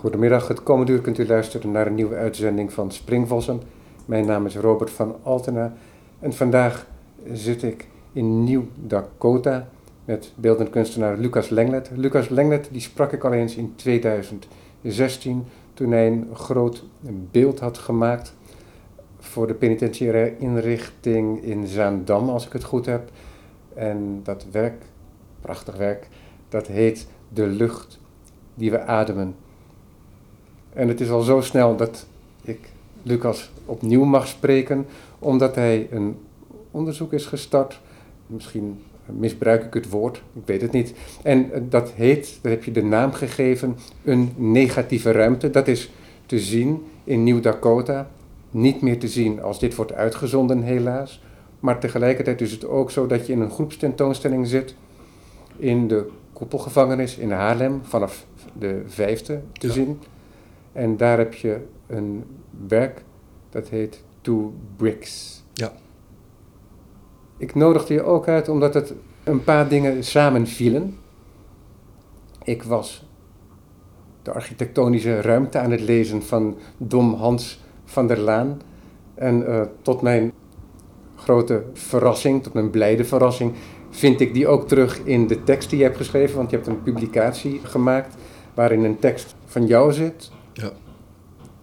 Goedemiddag, het komende uur kunt u luisteren naar een nieuwe uitzending van Springvossen. Mijn naam is Robert van Altena en vandaag zit ik in Nieuw Dakota met beeldend kunstenaar Lucas Lenglet. Lucas Lenglet die sprak ik al eens in 2016 toen hij een groot beeld had gemaakt voor de penitentiaire inrichting in Zaandam, als ik het goed heb. En dat werk, prachtig werk, dat heet De lucht die we ademen. En het is al zo snel dat ik Lucas opnieuw mag spreken, omdat hij een onderzoek is gestart. Misschien misbruik ik het woord, ik weet het niet. En dat heet, daar heb je de naam gegeven, een negatieve ruimte. Dat is te zien in Nieuw Dakota. Niet meer te zien als dit wordt uitgezonden, helaas. Maar tegelijkertijd is het ook zo dat je in een groepstentoonstelling zit in de koepelgevangenis in Haarlem vanaf de vijfde te zien. En daar heb je een werk dat heet Two Bricks. Ja. Ik nodigde je ook uit omdat het een paar dingen samenvielen. Ik was de architectonische ruimte aan het lezen van Dom Hans van der Laan. En uh, tot mijn grote verrassing, tot mijn blijde verrassing, vind ik die ook terug in de tekst die je hebt geschreven. Want je hebt een publicatie gemaakt waarin een tekst van jou zit. Ja.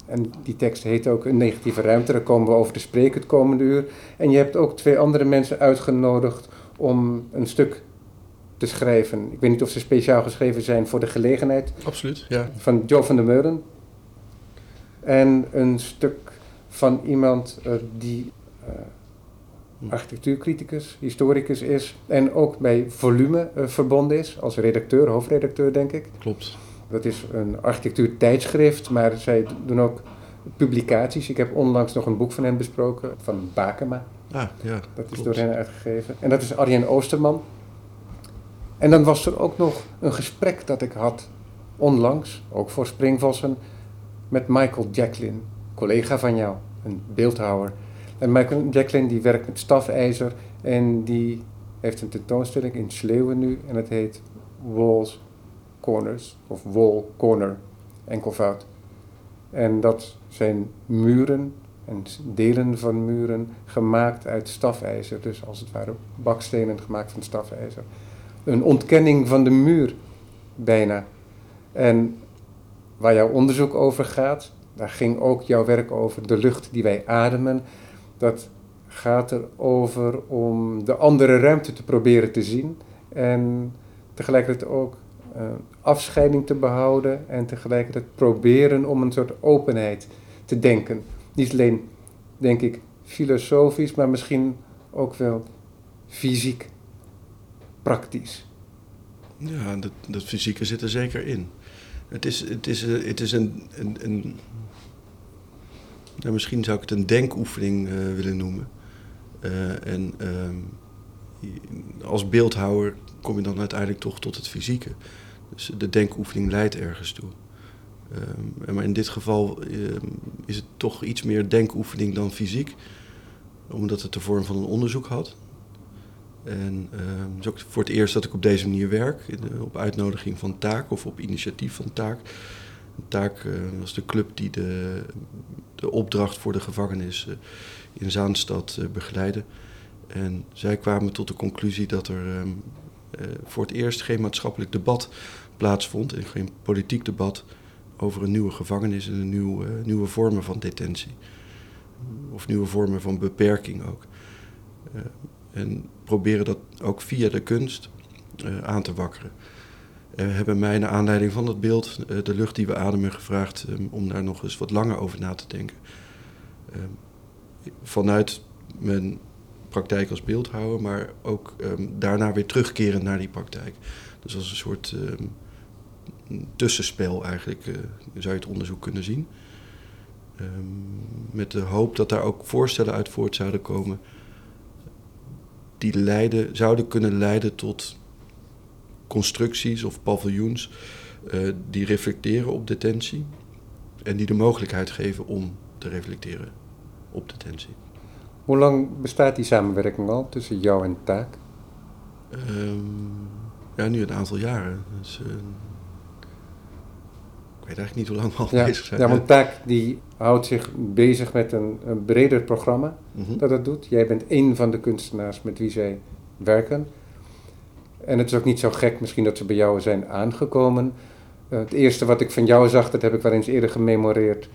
En die tekst heet ook Een negatieve ruimte. Daar komen we over te spreken het komende uur. En je hebt ook twee andere mensen uitgenodigd om een stuk te schrijven. Ik weet niet of ze speciaal geschreven zijn voor de gelegenheid. Absoluut, ja. Van Joe van der Meulen. En een stuk van iemand uh, die uh, architectuurcriticus, historicus is. En ook bij Volume uh, verbonden is, als redacteur, hoofdredacteur denk ik. Klopt. Dat is een architectuurtijdschrift, maar zij doen ook publicaties. Ik heb onlangs nog een boek van hen besproken, van Bakema. Ah, ja, dat is door hen uitgegeven. En dat is Arjen Oosterman. En dan was er ook nog een gesprek dat ik had onlangs, ook voor Springvossen, met Michael Jacklin, collega van jou, een beeldhouwer. En Michael Jacklin die werkt met stafijzer en die heeft een tentoonstelling in Sleeuwen nu en het heet Walls Corners of Wall Corner, enkelvoud. En dat zijn muren en delen van muren gemaakt uit stafijzer, dus als het ware bakstenen gemaakt van stafijzer. Een ontkenning van de muur, bijna. En waar jouw onderzoek over gaat, daar ging ook jouw werk over, de lucht die wij ademen. Dat gaat er over om de andere ruimte te proberen te zien en tegelijkertijd ook uh, afscheiding te behouden en tegelijkertijd proberen om een soort openheid te denken. Niet alleen, denk ik, filosofisch, maar misschien ook wel fysiek, praktisch. Ja, dat, dat fysieke zit er zeker in. Het is, het is, het is een. een, misschien zou ik het een denkoefening uh, willen noemen. Uh, en uh, als beeldhouwer kom je dan uiteindelijk toch tot het fysieke. Dus de denkoefening leidt ergens toe. Um, maar in dit geval um, is het toch iets meer denkoefening dan fysiek, omdat het de vorm van een onderzoek had. En uh, het is ook voor het eerst dat ik op deze manier werk, op uitnodiging van Taak of op initiatief van Taak. Taak was de club die de, de opdracht voor de gevangenis uh, in Zaanstad uh, begeleidde. En zij kwamen tot de conclusie dat er voor het eerst geen maatschappelijk debat plaatsvond en geen politiek debat over een nieuwe gevangenis en een nieuwe, nieuwe vormen van detentie. Of nieuwe vormen van beperking ook. Uh, en proberen dat ook via de kunst aan te wakkeren. Hebben mij naar aanleiding van dat beeld, De lucht die we ademen, gevraagd om daar nog eens wat langer over na te denken. Vanuit mijn praktijk als beeldhouwer, maar ook um, daarna weer terugkeren naar die praktijk. Dus als een soort tussenspel eigenlijk, uh, zou je het onderzoek kunnen zien. Um, met de hoop dat daar ook voorstellen uit voort zouden komen die leiden, zouden kunnen leiden tot constructies of paviljoens uh, die reflecteren op detentie en die de mogelijkheid geven om te reflecteren op detentie. Hoe lang bestaat die samenwerking al tussen jou en Taak? Um, ja, nu een aantal jaren. Dus, uh, ik weet eigenlijk niet hoe lang we al Ja, bezig zijn. ja want Taak die houdt zich bezig met een, een breder programma Mhm. dat dat doet. Jij bent één van de kunstenaars met wie zij werken. En het is ook niet zo gek misschien dat ze bij jou zijn aangekomen. Eh, het eerste wat ik van jou zag, dat heb ik wel eens eerder gememoreerd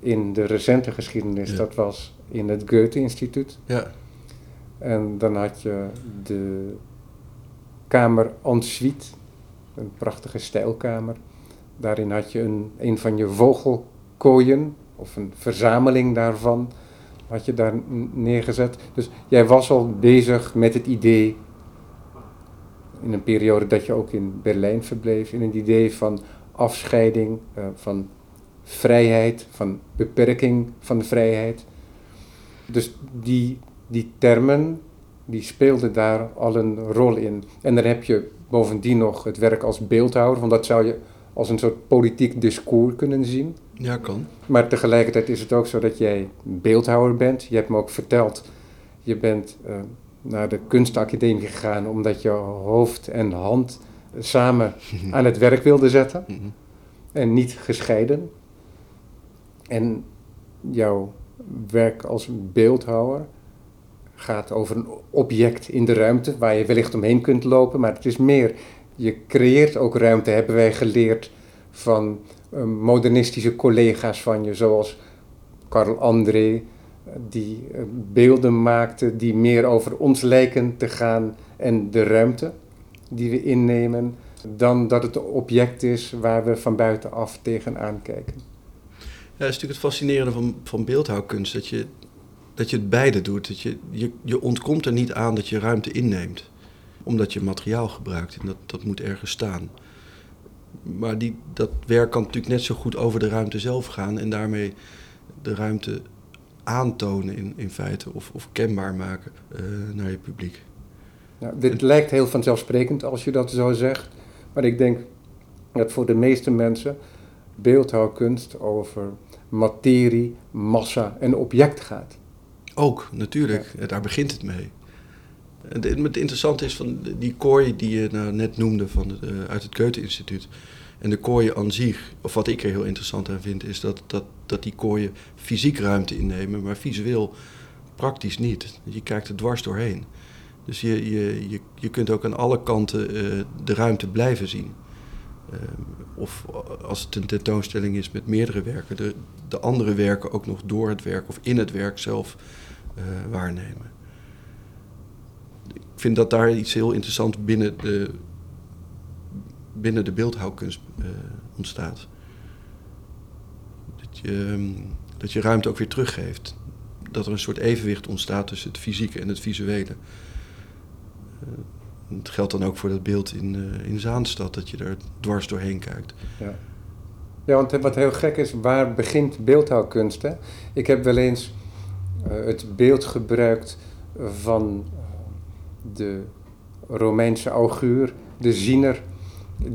in de recente geschiedenis. Ja. Dat was in het Goethe-instituut. Ja, En dan had je de kamer ensuite, een prachtige stijlkamer. Daarin had je een, een van je vogelkooien, of een verzameling daarvan, had je daar neergezet. Dus jij was al bezig met het idee, in een periode dat je ook in Berlijn verbleef, in een idee van afscheiding, eh, van vrijheid, van beperking van de vrijheid. Dus die, die termen, die speelden daar al een rol in. En dan heb je bovendien nog het werk als beeldhouwer, want dat zou je als een soort politiek discours kunnen zien. ja kan. Maar tegelijkertijd is het ook zo dat jij beeldhouwer bent. Je hebt me ook verteld, je bent eh, naar de kunstacademie gegaan omdat je hoofd en hand samen aan het werk wilde zetten Mhm. en niet gescheiden. En jouw werk als beeldhouwer gaat over een object in de ruimte waar je wellicht omheen kunt lopen, maar het is meer, je creëert ook ruimte, hebben wij geleerd van eh, modernistische collega's van je, zoals Karl André, eh, die eh, beelden maakte die meer over ons lijken te gaan en de ruimte die we innemen, dan dat het een object is waar we van buitenaf tegenaan kijken. Dat is natuurlijk het fascinerende van, van beeldhouwkunst. Dat je, dat je het beide doet. Dat je, je, je ontkomt er niet aan dat je ruimte inneemt. Omdat je materiaal gebruikt en dat, dat moet ergens staan. Maar die, dat werk kan natuurlijk net zo goed over de ruimte zelf gaan. En daarmee de ruimte aantonen in, in feite. Of, of kenbaar maken eh, naar je publiek. Nou, dit lijkt heel vanzelfsprekend als je dat zo zegt, maar ik denk dat voor de meeste mensen beeldhouwkunst over materie, massa en object gaat. Ook, natuurlijk. Daar begint het mee. De- Het interessante is van die kooi die je nou net noemde van het, eh, uit het Goethe-instituut. En de kooien aan zich, of wat ik er heel interessant aan vind, is dat, dat, dat die kooien fysiek ruimte innemen, maar visueel praktisch niet. Je kijkt er dwars doorheen. Dus je, je, je, je kunt ook aan alle kanten eh, de ruimte blijven zien. Eh, of als het een tentoonstelling is met meerdere werken, de, de andere werken ook nog door het werk of in het werk zelf eh, waarnemen. Ik vind dat daar iets heel interessants binnen de, binnen de beeldhouwkunst eh, ontstaat. Dat je, ehm, dat je ruimte ook weer teruggeeft. Dat er een soort evenwicht ontstaat tussen het fysieke en het visuele. Het geldt dan ook voor dat beeld in, eh, in Zaanstad, dat je er dwars doorheen kijkt. Ja. ja, want wat heel gek is, waar begint beeldhouwkunst? Hè? Ik heb wel eens eh, het beeld gebruikt van eh, de Romeinse auguur, de ziener,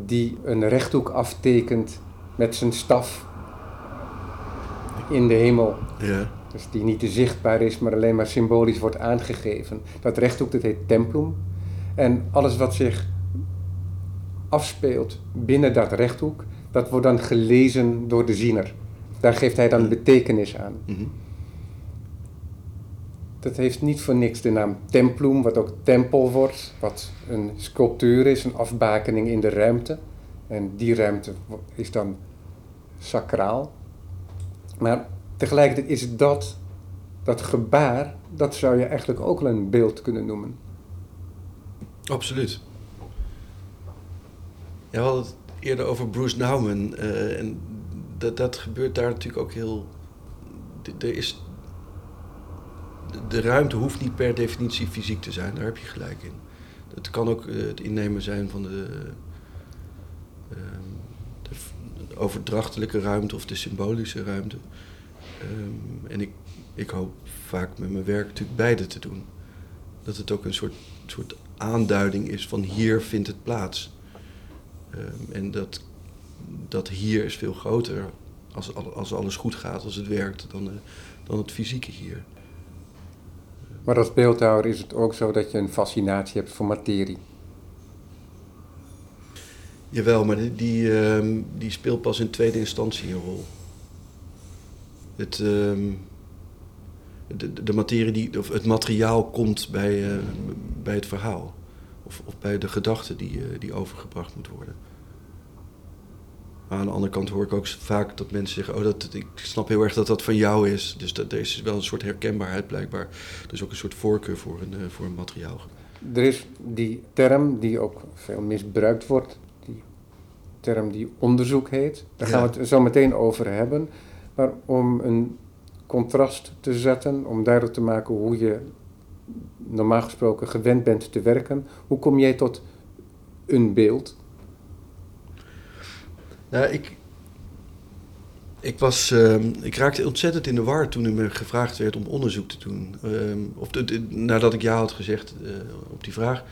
die een rechthoek aftekent met zijn staf in de hemel. Ja, Dus die niet te zichtbaar is, maar alleen maar symbolisch wordt aangegeven. Dat rechthoek, dat heet templum. En alles wat zich afspeelt binnen dat rechthoek, dat wordt dan gelezen door de ziener. Daar geeft hij dan betekenis aan. mhm. Dat heeft niet voor niks de naam templum, wat ook tempel wordt, wat een sculptuur is, een afbakening in de ruimte. En die ruimte is dan sacraal. Maar tegelijkertijd is dat, dat gebaar, dat zou je eigenlijk ook wel een beeld kunnen noemen. Absoluut. Ja, we hadden het eerder over Bruce Nauman. eh, en dat, dat gebeurt daar natuurlijk ook heel. Er is, de- ruimte hoeft niet per definitie fysiek te zijn, daar heb je gelijk in. Het kan ook eh, het innemen zijn van de, ehm, de overdrachtelijke ruimte of de symbolische ruimte. Ehm, en ik, ik hoop vaak met mijn werk natuurlijk beide te doen. Dat het ook een soort, soort aanduiding is van hier vindt het plaats. Ehm, en dat, dat hier is veel groter als, al- als alles goed gaat, als het werkt, dan, eh, dan het fysieke hier. Maar als beeldhouwer is het ook zo dat je een fascinatie hebt voor materie. Jawel, maar die, die, ehm, die speelt pas in tweede instantie een rol. Het, ehm, de, de materie die, of het materiaal komt bij, eh, bij het verhaal. Of, of bij de gedachte die, eh, die overgebracht moet worden. Maar aan de andere kant hoor ik ook vaak dat mensen zeggen: Oh, dat, ik snap heel erg dat dat van jou is. Dus dat, er is wel een soort herkenbaarheid blijkbaar. Is ook een soort voorkeur voor een, eh, voor een materiaal. Er is die term die ook veel misbruikt wordt, die term die onderzoek heet. Daar gaan we het zo meteen over hebben. Maar om een contrast te zetten, om duidelijk te maken hoe je normaal gesproken gewend bent te werken, hoe kom jij tot een beeld? Nou, ik, ik, was, ehm, ik raakte ontzettend in de war toen er me gevraagd werd om onderzoek te doen. Ehm, of nadat ik ja had gezegd uh, op die vraag.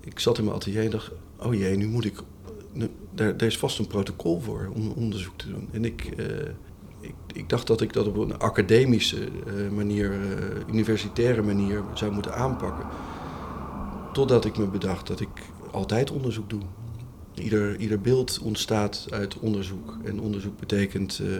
Ik zat in mijn atelier en dacht, oh jee, nu moet ik... Nu, daar, is vast een protocol voor om onderzoek te doen. En ik, uh, ik, ik, dacht dat ik dat op een academische uh, manier, universitaire manier zou moeten aanpakken. Totdat ik me bedacht dat ik altijd onderzoek doe. Ieder, ieder beeld ontstaat uit onderzoek. En onderzoek betekent uh,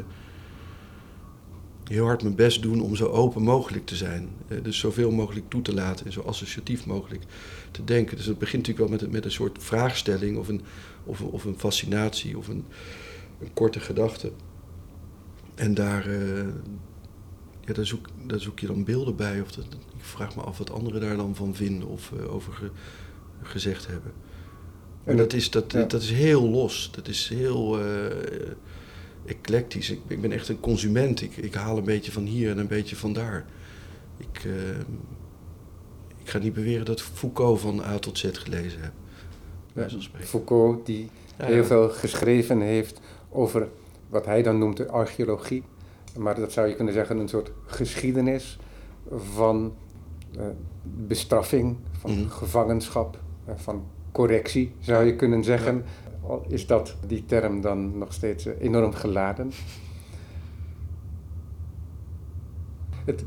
heel hard mijn best doen om zo open mogelijk te zijn. Uh, dus zoveel mogelijk toe te laten en zo associatief mogelijk te denken. Dus het begint natuurlijk wel met, met een soort vraagstelling of een, of, of een fascinatie of een, een korte gedachte. En daar, uh, ja, daar, zoek, daar zoek je dan beelden bij. Of dat, ik vraag me af wat anderen daar dan van vinden of over ge, gezegd hebben. En dat is, dat, dat is heel los. Dat is heel uh, eclectisch. Ik, ik, ben echt een consument. Ik, ik haal een beetje van hier en een beetje van daar. Ik, ik ga niet beweren dat Foucault van A tot Z gelezen heb. Ja, Foucault, die ja, heel veel geschreven heeft over wat hij dan noemt de archeologie. Maar dat zou je kunnen zeggen een soort geschiedenis van uh, bestraffing, van mm -hmm. gevangenschap, van correctie, zou je kunnen zeggen. Is dat die term dan nog steeds eh, enorm geladen? Het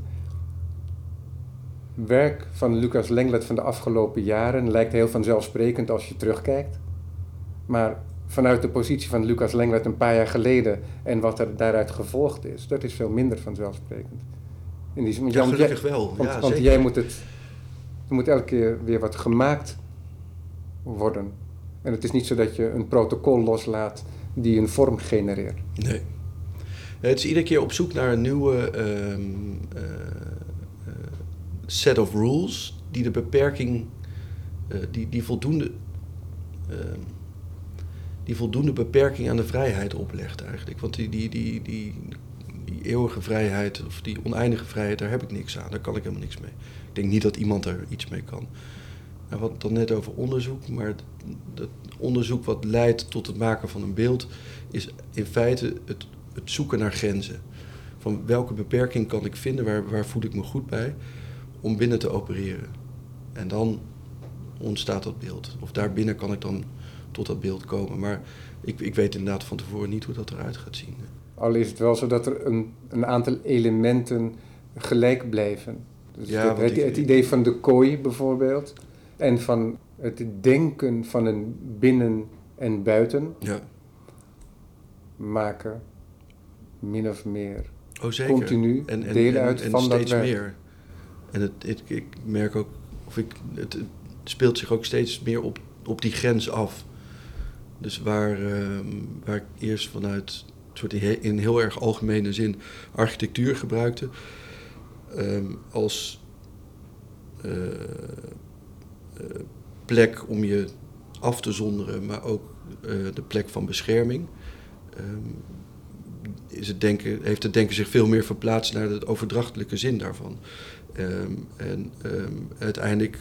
werk van Lucas Lenglet van de afgelopen jaren lijkt heel vanzelfsprekend als je terugkijkt. Maar vanuit de positie van Lucas Lenglet een paar jaar geleden en wat er daaruit gevolgd is, dat is veel minder vanzelfsprekend. In die zin, ja, gelukkig wel. Want, ja, want jij moet het, er moet elke keer weer wat gemaakt worden. En het is niet zo dat je een protocol loslaat die een vorm genereert. Nee. Het is iedere keer op zoek naar een nieuwe uh, uh, set of rules die de beperking, uh, die, die, voldoende, ehm, die voldoende beperking aan de vrijheid oplegt eigenlijk. Want die, die, die, die, die eeuwige vrijheid of die oneindige vrijheid, daar heb ik niks aan. Daar kan ik helemaal niks mee. Ik denk niet dat iemand er iets mee kan. Nou, wat dan net over onderzoek, maar het, onderzoek wat leidt tot het maken van een beeld is in feite het, het zoeken naar grenzen. Van welke beperking kan ik vinden, waar, waar voel ik me goed bij, om binnen te opereren. En dan ontstaat dat beeld. Of daarbinnen kan ik dan tot dat beeld komen. Maar ik, ik weet inderdaad van tevoren niet hoe dat eruit gaat zien. Al is het wel zo dat er een, een aantal elementen gelijk blijven. Dus ja, het, het, het, idee van de kooi bijvoorbeeld en van het denken van een binnen en buiten ja. maken min of meer oh, zeker. continu en, en, delen uit en, van steeds dat meer. En het, het, ik merk ook, of ik, het, het, speelt zich ook steeds meer op, op die grens af. Dus waar, uh, waar ik eerst vanuit soort in heel erg algemene zin architectuur gebruikte, um, als uh, eh, plek om je af te zonderen, maar ook eh, de plek van bescherming. Um, is het denken, heeft het denken zich veel meer verplaatst naar de overdrachtelijke zin daarvan. En uiteindelijk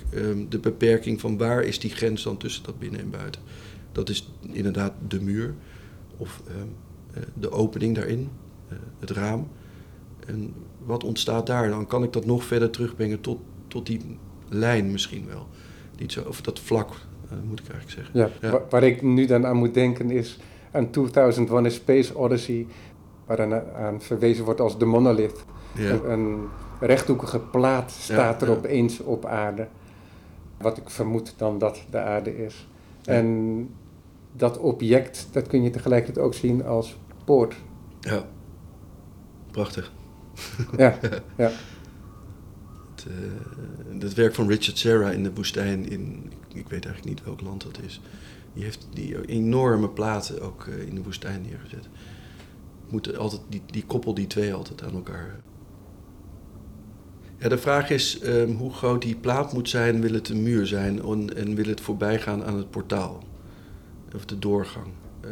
de beperking van waar is die grens dan tussen dat binnen en buiten. Dat is inderdaad de muur of uh, de opening daarin, uh, het raam. En wat ontstaat daar? Dan kan ik dat nog verder terugbrengen tot, tot die lijn misschien wel niet zo, of dat vlak, uh, moet ik eigenlijk zeggen. Ja, ja. Waar, ik nu dan aan moet denken is aan 2001 A Space Odyssey, waar aan verwezen wordt als de monolith. Ja. Een, een, rechthoekige plaat staat er opeens op aarde. Wat ik vermoed dan dat de aarde is. En dat object, dat kun je tegelijkertijd ook zien als poort. Ja, prachtig. Ja, ja. Het, uh, dat werk van Richard Serra in de woestijn, in, ik weet eigenlijk niet welk land dat is. Die heeft die enorme platen ook uh, in de woestijn neergezet. Moet altijd, die, die koppel die twee altijd aan elkaar. Ja, de vraag is um, hoe groot die plaat moet zijn. Wil het een muur zijn en, en wil het voorbij gaan aan het portaal? Of de doorgang. Uh,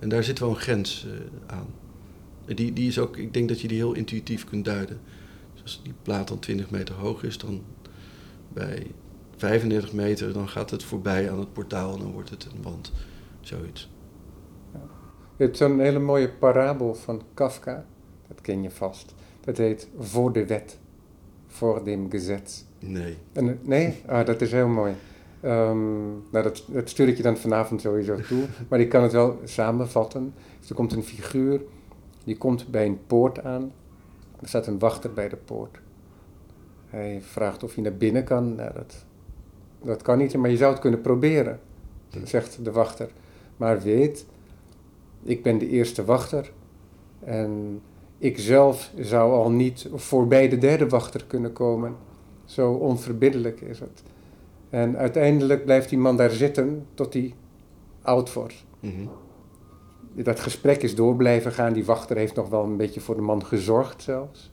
en daar zit wel een grens aan. Die, die is ook, ik denk dat je die heel intuïtief kunt duiden. Dus als die plaat dan 20 meter hoog is, dan bij 35 meter, dan gaat het voorbij aan het portaal en dan wordt het een wand. Zoiets. Ja. Je hebt zo'n hele mooie parabel van Kafka, dat ken je vast. Dat heet Voor de wet, voor dem Gesetz. Nee. En, nee? Ah, dat is heel mooi. Um, nou, dat, dat stuur ik je dan vanavond sowieso toe. Maar ik kan het wel samenvatten. Dus er komt een figuur die komt bij een poort aan. Er staat een wachter bij de poort. Hij vraagt of hij naar binnen kan. Nou, dat, dat kan niet, maar je zou het kunnen proberen, zegt de wachter. Maar weet, ik ben de eerste wachter. En ik zelf zou al niet voorbij de derde wachter kunnen komen. Zo onverbiddelijk is het. En uiteindelijk blijft die man daar zitten tot hij oud wordt. Mm dat gesprek is door blijven gaan. Die wachter heeft nog wel een beetje voor de man gezorgd zelfs.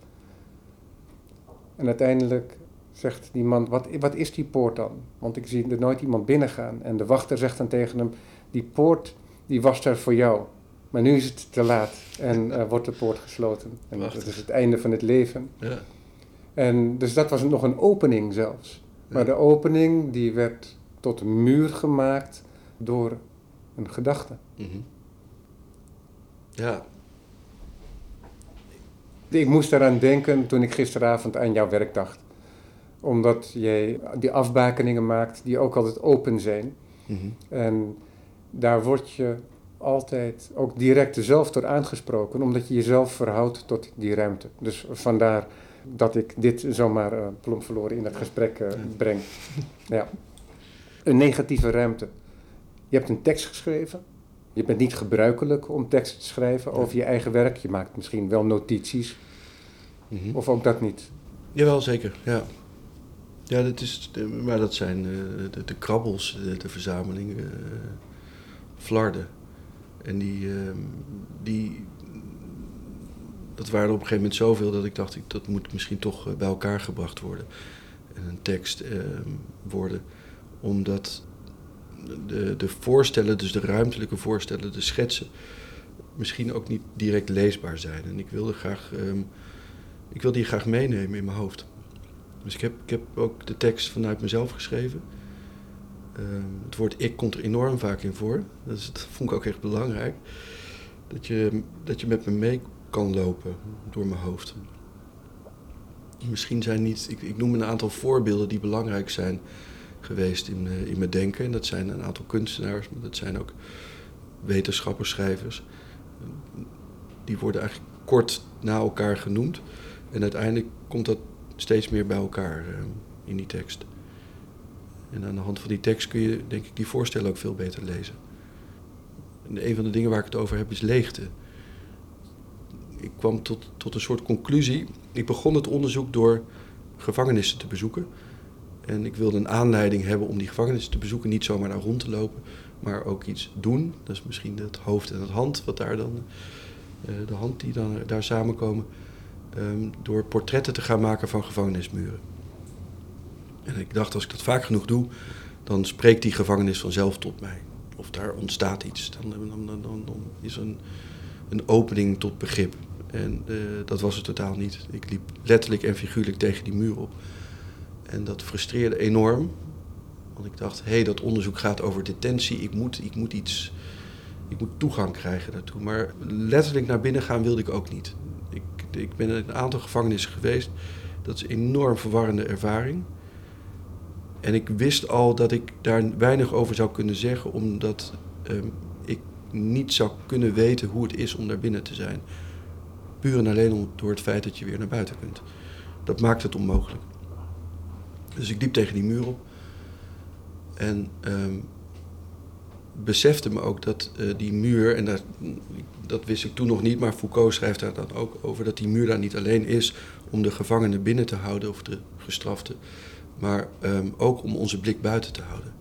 En uiteindelijk zegt die man, wat, wat is die poort dan? Want ik zie er nooit iemand binnengaan. En de wachter zegt dan tegen hem, die poort die was er voor jou. Maar nu is het te laat en uh, wordt de poort gesloten. En dat is het einde van het leven. Ja. En dus dat was nog een opening zelfs. Maar de opening die werd tot een muur gemaakt door een gedachte. Mm ja. Ik moest eraan denken toen ik gisteravond aan jouw werk dacht. Omdat jij die afbakeningen maakt die ook altijd open zijn. Mhm. En daar word je altijd ook direct zelf door aangesproken, omdat je jezelf verhoudt tot die ruimte. Dus vandaar dat ik dit zomaar uh, plomp verloren in het gesprek uh, breng. Ja. Een negatieve ruimte. Je hebt een tekst geschreven je bent niet gebruikelijk om teksten te schrijven over je eigen werk. Je maakt misschien wel notities. Mhm. Of ook dat niet? Jawel, zeker. Ja, ja dat is, maar dat zijn de, de, krabbels, de, de verzameling, uh, flarden. En die, uh, die, dat waren er op een gegeven moment zoveel dat ik dacht, ik, dat moet misschien toch eh, bij elkaar gebracht worden. En een tekst ehm, worden. Omdat de, de voorstellen, dus de ruimtelijke voorstellen, de schetsen, misschien ook niet direct leesbaar zijn. En ik wilde graag, um, ik wilde die graag meenemen in mijn hoofd. Dus ik heb, ik heb ook de tekst vanuit mezelf geschreven. Um, het woord ik komt er enorm vaak in voor. Dat, is, dat vond ik ook echt belangrijk. Dat je, dat je met me mee lopen door mijn hoofd. Misschien zijn niet, ik, ik noem een aantal voorbeelden die belangrijk zijn geweest in, uh, in mijn denken. En dat zijn een aantal kunstenaars, maar dat zijn ook wetenschappers, schrijvers. Die worden eigenlijk kort na elkaar genoemd. En uiteindelijk komt dat steeds meer bij elkaar uh, in die tekst. En aan de hand van die tekst kun je, denk ik, die voorstellen ook veel beter lezen. En een van de dingen waar ik het over heb is leegte. Ik kwam tot, tot een soort conclusie. Ik begon het onderzoek door gevangenissen te bezoeken. En ik wilde een aanleiding hebben om die gevangenis te bezoeken. Niet zomaar daar rond te lopen, maar ook iets doen. Dat is misschien het hoofd en het hand, wat daar dan, uh, de hand die dan daar samenkomen. Um, door portretten te gaan maken van gevangenismuren. En ik dacht, als ik dat vaak genoeg doe, dan spreekt die gevangenis vanzelf tot mij. Of daar ontstaat iets. Dan, dan, dan, dan is een, een opening tot begrip. En uh, dat was het totaal niet. Ik liep letterlijk en figuurlijk tegen die muur op. En dat frustreerde enorm. Want ik dacht, hé, hey, dat onderzoek gaat over detentie. Ik moet, ik moet iets, ik moet toegang krijgen daartoe. Maar letterlijk naar binnen gaan wilde ik ook niet. Ik, ik ben in een aantal gevangenissen geweest. Dat is een enorm verwarrende ervaring. En ik wist al dat ik daar weinig over zou kunnen zeggen, omdat ehm, ik niet zou kunnen weten hoe het is om daar binnen te zijn. En alleen door het feit dat je weer naar buiten kunt. Dat maakt het onmogelijk. Dus ik liep tegen die muur op. En um, besefte me ook dat eh, die muur, en dat, dat wist ik toen nog niet, maar Foucault schrijft daar dan ook over, dat die muur daar niet alleen is om de gevangenen binnen te houden of de gestraften, maar ehm, ook om onze blik buiten te houden.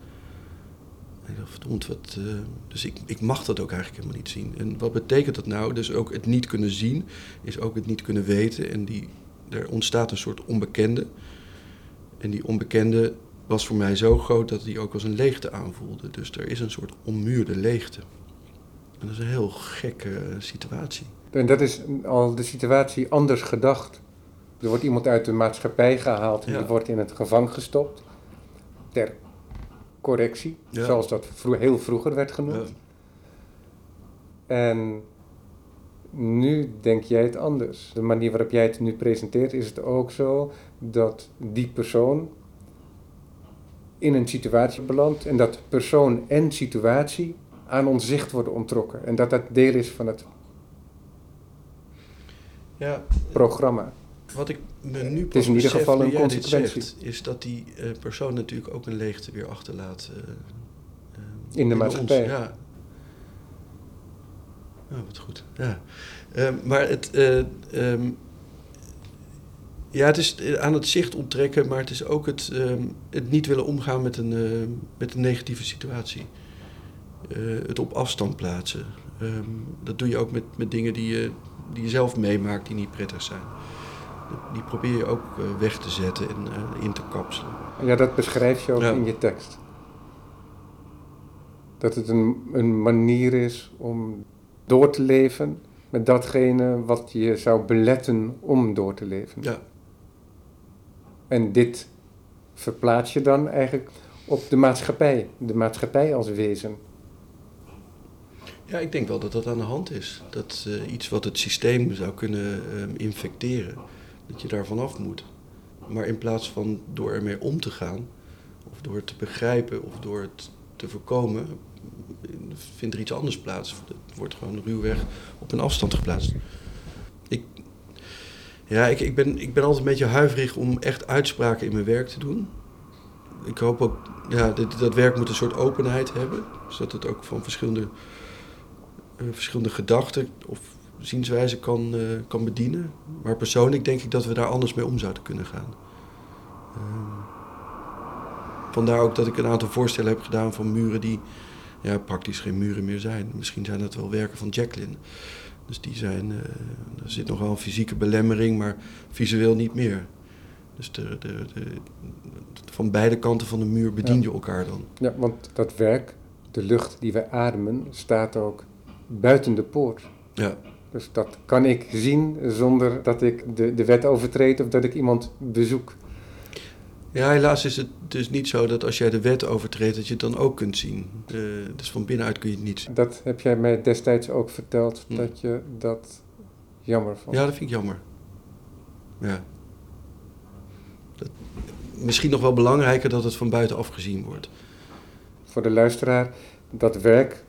En ik dacht, verdomd, wat, uh, dus ik, ik mag dat ook eigenlijk helemaal niet zien. En wat betekent dat nou? Dus ook het niet kunnen zien, is ook het niet kunnen weten. En die, er ontstaat een soort onbekende. En die onbekende was voor mij zo groot dat die ook als een leegte aanvoelde. Dus er is een soort ommuurde leegte. En dat is een heel gekke situatie. En dat is al de situatie anders gedacht. Er wordt iemand uit de maatschappij gehaald en die wordt in het gevangen gestopt. Ter correctie, zoals dat heel vroeger werd genoemd. En nu denk jij het anders. De manier waarop jij het nu presenteert, is het ook zo dat die persoon in een situatie belandt en dat persoon en situatie aan ons zicht worden onttrokken. En dat dat deel is van het ja, programma. Wat ik me nu het is in ieder geval een consequentie. Zegt, is dat die uh, persoon natuurlijk ook een leegte weer achterlaat. Uh, uh, in de maatschappij. Ons, ja. Oh, wat goed. Ja. Ehm, maar het, um, ja, het is aan het zicht onttrekken, maar het is ook het, um, het niet willen omgaan met een, met een negatieve situatie. het op afstand plaatsen. dat doe je ook met, met dingen die je, die je zelf meemaakt die niet prettig zijn die probeer je ook eh, weg te zetten en eh, in te kapselen. Ja, dat beschrijf je ook in je tekst. Dat het een, een manier is om door te leven met datgene wat je zou beletten om door te leven. Ja. En dit verplaats je dan eigenlijk op de maatschappij, de maatschappij als wezen. Ja, ik denk wel dat dat aan de hand is. Dat uh, iets wat het systeem zou kunnen uh, infecteren dat je daar vanaf moet. Maar in plaats van door ermee om te gaan, of door het te begrijpen, of door het te voorkomen, vindt er iets anders plaats. Het wordt gewoon ruwweg op een afstand geplaatst. Ik, ja, ik, ik, ben, ik ben altijd een beetje huiverig om echt uitspraken in mijn werk te doen. Ik hoop ook, ja, dat, dat werk moet een soort openheid hebben. Zodat het ook van verschillende, uh, verschillende gedachten of zienswijze kan, uh, kan bedienen. Maar persoonlijk denk ik dat we daar anders mee om zouden kunnen gaan. Uh, vandaar ook dat ik een aantal voorstellen heb gedaan van muren die ja, praktisch geen muren meer zijn. Misschien zijn dat wel werken van Jacqueline. Dus die zijn, uh, er zit nog wel een fysieke belemmering, maar visueel niet meer. Dus de, de, de, van beide kanten van de muur bedien je elkaar dan. Ja, want dat werk, de lucht die we ademen, staat ook buiten de poort. Ja. Dus dat kan ik zien zonder dat ik de, de wet overtreed of dat ik iemand bezoek. Ja, helaas is het dus niet zo dat als jij de wet overtreedt, dat je het dan ook kunt zien. Uh, dus van binnenuit kun je het niet zien. Dat heb jij mij destijds ook verteld, hm. dat je dat jammer vond. Ja, dat vind ik jammer. Ja. Dat, misschien nog wel belangrijker dat het van buitenaf gezien wordt. Voor de luisteraar, dat werk,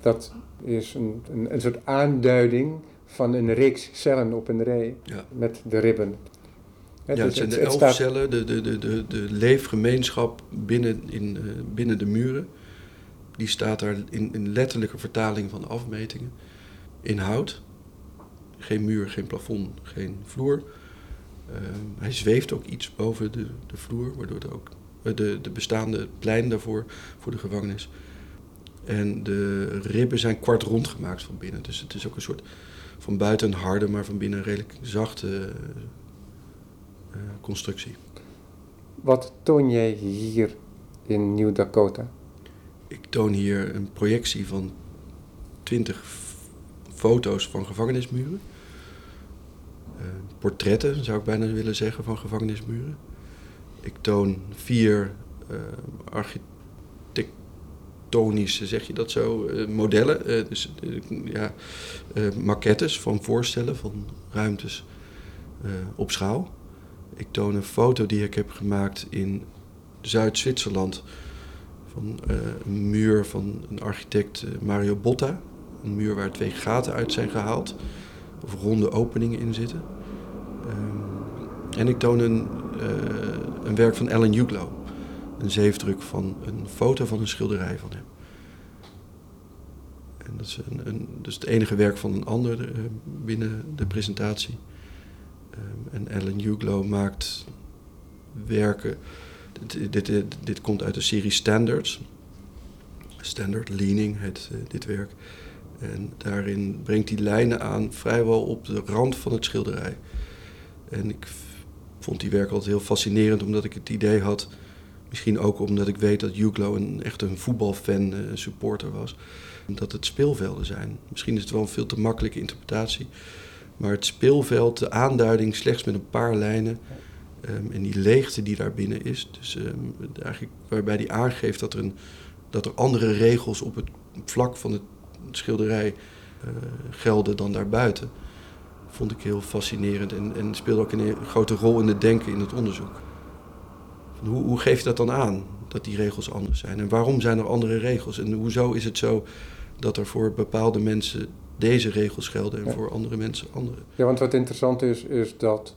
dat is een, een, een soort aanduiding van een reeks cellen op een rij met de ribben. ja, het zijn de elf cellen, de, de, de, de, de leefgemeenschap binnen, in, uh, binnen de muren. Die staat daar in, in letterlijke vertaling van de afmetingen. In hout. Geen muur, geen plafond, geen vloer. Uh, hij zweeft ook iets boven de, de vloer, waardoor het ook uh, de, de bestaande plein daarvoor voor de gevangenis en de ribben zijn kwart rond gemaakt van binnen. Dus het is ook een soort van buiten een harde, maar van binnen een redelijk zachte uh, constructie. Wat toon jij hier in New Dakota? Ik toon hier een projectie van 20 foto's van gevangenismuren. Uh, portretten, zou ik bijna willen zeggen, van gevangenismuren. Ik toon vier uh, architecten architectonische, zeg je dat zo, uh, modellen. Uh, dus ja, maquettes van voorstellen van ruimtes op schaal. Ik toon een foto die ik heb gemaakt in Zuid-Zwitserland van een muur van een architect Mario Botta. Een muur waar twee gaten uit zijn gehaald, of ronde openingen in zitten. Um, en ik toon een, een werk van Alan Huglow een zeefdruk van een foto van een schilderij van hem. En dat is, een, een, dus het enige werk van een ander uh, binnen de presentatie. Um, en Alan Huglow maakt werken. Dit, dit, dit, dit, komt uit de serie Standards. Standard Leaning heet uh, dit werk. En daarin brengt hij lijnen aan vrijwel op de rand van het schilderij. En ik vond die werk altijd heel fascinerend, omdat ik het idee had, misschien ook omdat ik weet dat Huglo een, echt een voetbalfan, een eh, supporter was, dat het speelvelden zijn. Misschien is het wel een veel te makkelijke interpretatie, maar het speelveld, de aanduiding slechts met een paar lijnen um, en die leegte die daar binnen is, dus um, eigenlijk waarbij die aangeeft dat er, een, dat er andere regels op het vlak van het schilderij uh, gelden dan daarbuiten vond ik heel fascinerend en, en speelde ook een grote rol in het denken in het onderzoek. Hoe, hoe geef je dat dan aan, dat die regels anders zijn? En waarom zijn er andere regels? En hoezo is het zo dat er voor bepaalde mensen deze regels gelden en voor andere mensen andere? Ja, want wat interessant is, is dat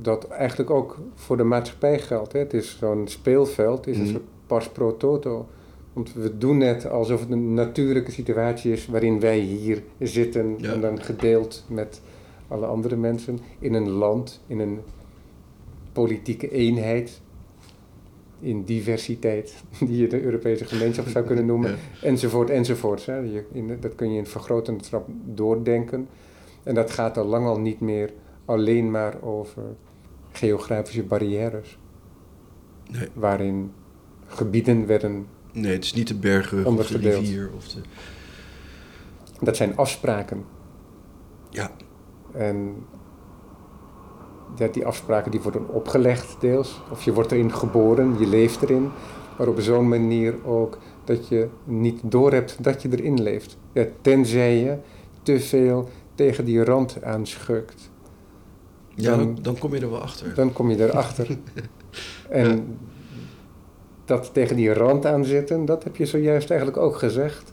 dat eigenlijk ook voor de maatschappij geldt. Hè? Het is zo'n speelveld, het is een mm. soort pas pro toto. Want we doen net alsof het een natuurlijke situatie is waarin wij hier zitten en dan gedeeld met alle andere mensen, in een land, in een politieke eenheid, in diversiteit, die je de Europese gemeenschap zou kunnen noemen, enzovoort, enzovoort. Hè. Je, in, dat kun je in vergrotende trap doordenken. En dat gaat al lang al niet meer alleen maar over geografische barrières. Nee. Waarin gebieden werden. Nee, het is niet de bergen of de rivier. Of de... Dat zijn afspraken. Ja. En ja, die afspraken die worden opgelegd deels. Of je wordt erin geboren, je leeft erin. Maar op zo'n manier ook dat je niet doorhebt dat je erin leeft. Ja, tenzij je te veel tegen die rand aanschukt. Ja, dan, dan, kom je er wel achter. Dan kom je erachter. en dat tegen die rand aan zitten, dat heb je zojuist eigenlijk ook gezegd.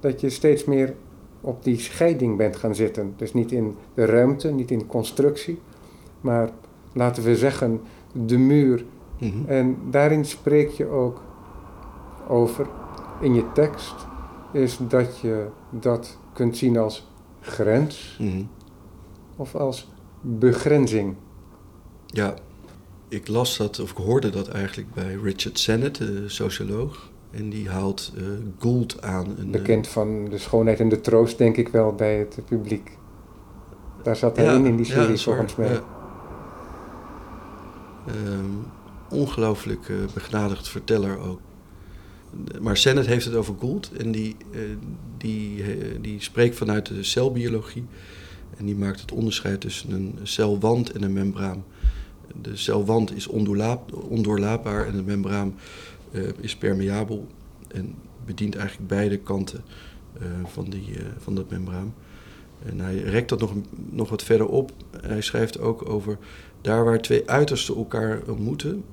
Dat je steeds meer op die scheiding bent gaan zitten. Dus niet in de ruimte, niet in constructie, maar laten we zeggen de muur. Mhm. En daarin spreek je ook over in je tekst, is dat je dat kunt zien als grens mhm. of als begrenzing. Ja, ik las dat, of ik hoorde dat eigenlijk bij Richard Sennett, de socioloog. En die haalt uh, Gould aan. Een, Bekend eh, van de schoonheid en de troost, denk ik wel, bij het publiek. Daar zat hij in, in die serie, volgens mij. Ja. Um, ongelooflijk uh, begnadigd verteller ook. Maar Sennett heeft het over Gould en die, uh, die, die spreekt vanuit de celbiologie. En die maakt het onderscheid tussen een celwand en een membraan. De celwand is ondoorlaapbaar en de membraan uh, is permeabel en bedient eigenlijk beide kanten van, die, van dat membraan. En hij rekt dat nog, nog wat verder op. Hij schrijft ook over daar waar twee uitersten elkaar ontmoeten.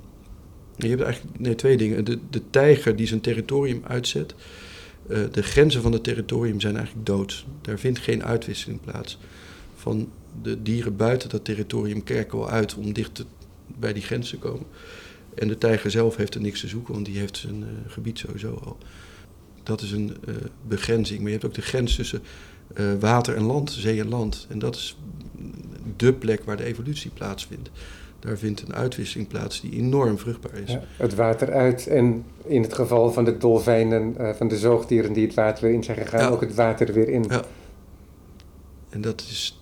Je hebt eigenlijk nee, twee dingen. De, de tijger die zijn territorium uitzet. de grenzen van het territorium zijn eigenlijk dood. Daar vindt geen uitwisseling plaats. Van de dieren buiten dat territorium kerken wel uit om dicht bij die grens te komen. En de tijger zelf heeft er niks te zoeken, want die heeft zijn uh, gebied sowieso al. Dat is een begrenzing. Maar je hebt ook de grens tussen uh, water en land, zee en land. En dat is de plek waar de evolutie plaatsvindt. Daar vindt een uitwisseling plaats die enorm vruchtbaar is. Ja, het water uit en in het geval van de dolfijnen, van de zoogdieren die het water weer in zijn gegaan, ja. ook het water weer in. Ja. En dat is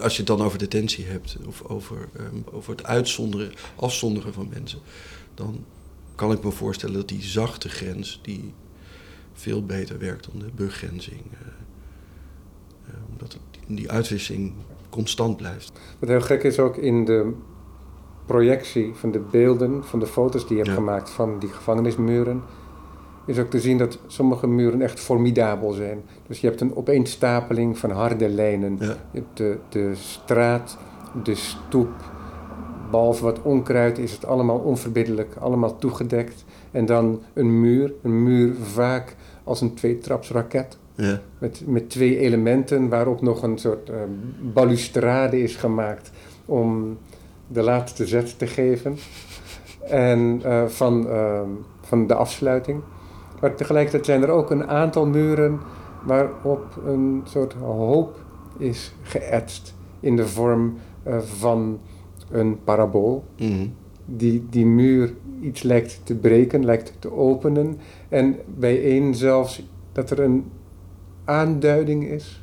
als je het dan over detentie hebt of over, um, over het uitzonderen, afzonderen van mensen, dan kan ik me voorstellen dat die zachte grens die veel beter werkt dan de begrenzing. Uh, het, die uitwisseling constant blijft. Wat heel gek is ook in de projectie van de beelden, van de foto's die je hebt gemaakt van die gevangenismuren is ook te zien dat sommige muren echt formidabel zijn. Dus je hebt een opeenstapeling van harde lijnen. De, de straat, de stoep, behalve wat onkruid is het allemaal onverbiddelijk, allemaal toegedekt. En dan een muur, een muur vaak als een tweetrapsraket. Ja. Met, met twee elementen waarop nog een soort uh, balustrade is gemaakt om de laatste zet te geven. En uh, van, uh, van de afsluiting. Maar tegelijkertijd zijn er ook een aantal muren waarop een soort hoop is geëtst in de vorm eh, van een parabool. Mhm. Die, die muur iets lijkt te breken, lijkt te openen. En bij één zelfs dat er een aanduiding is,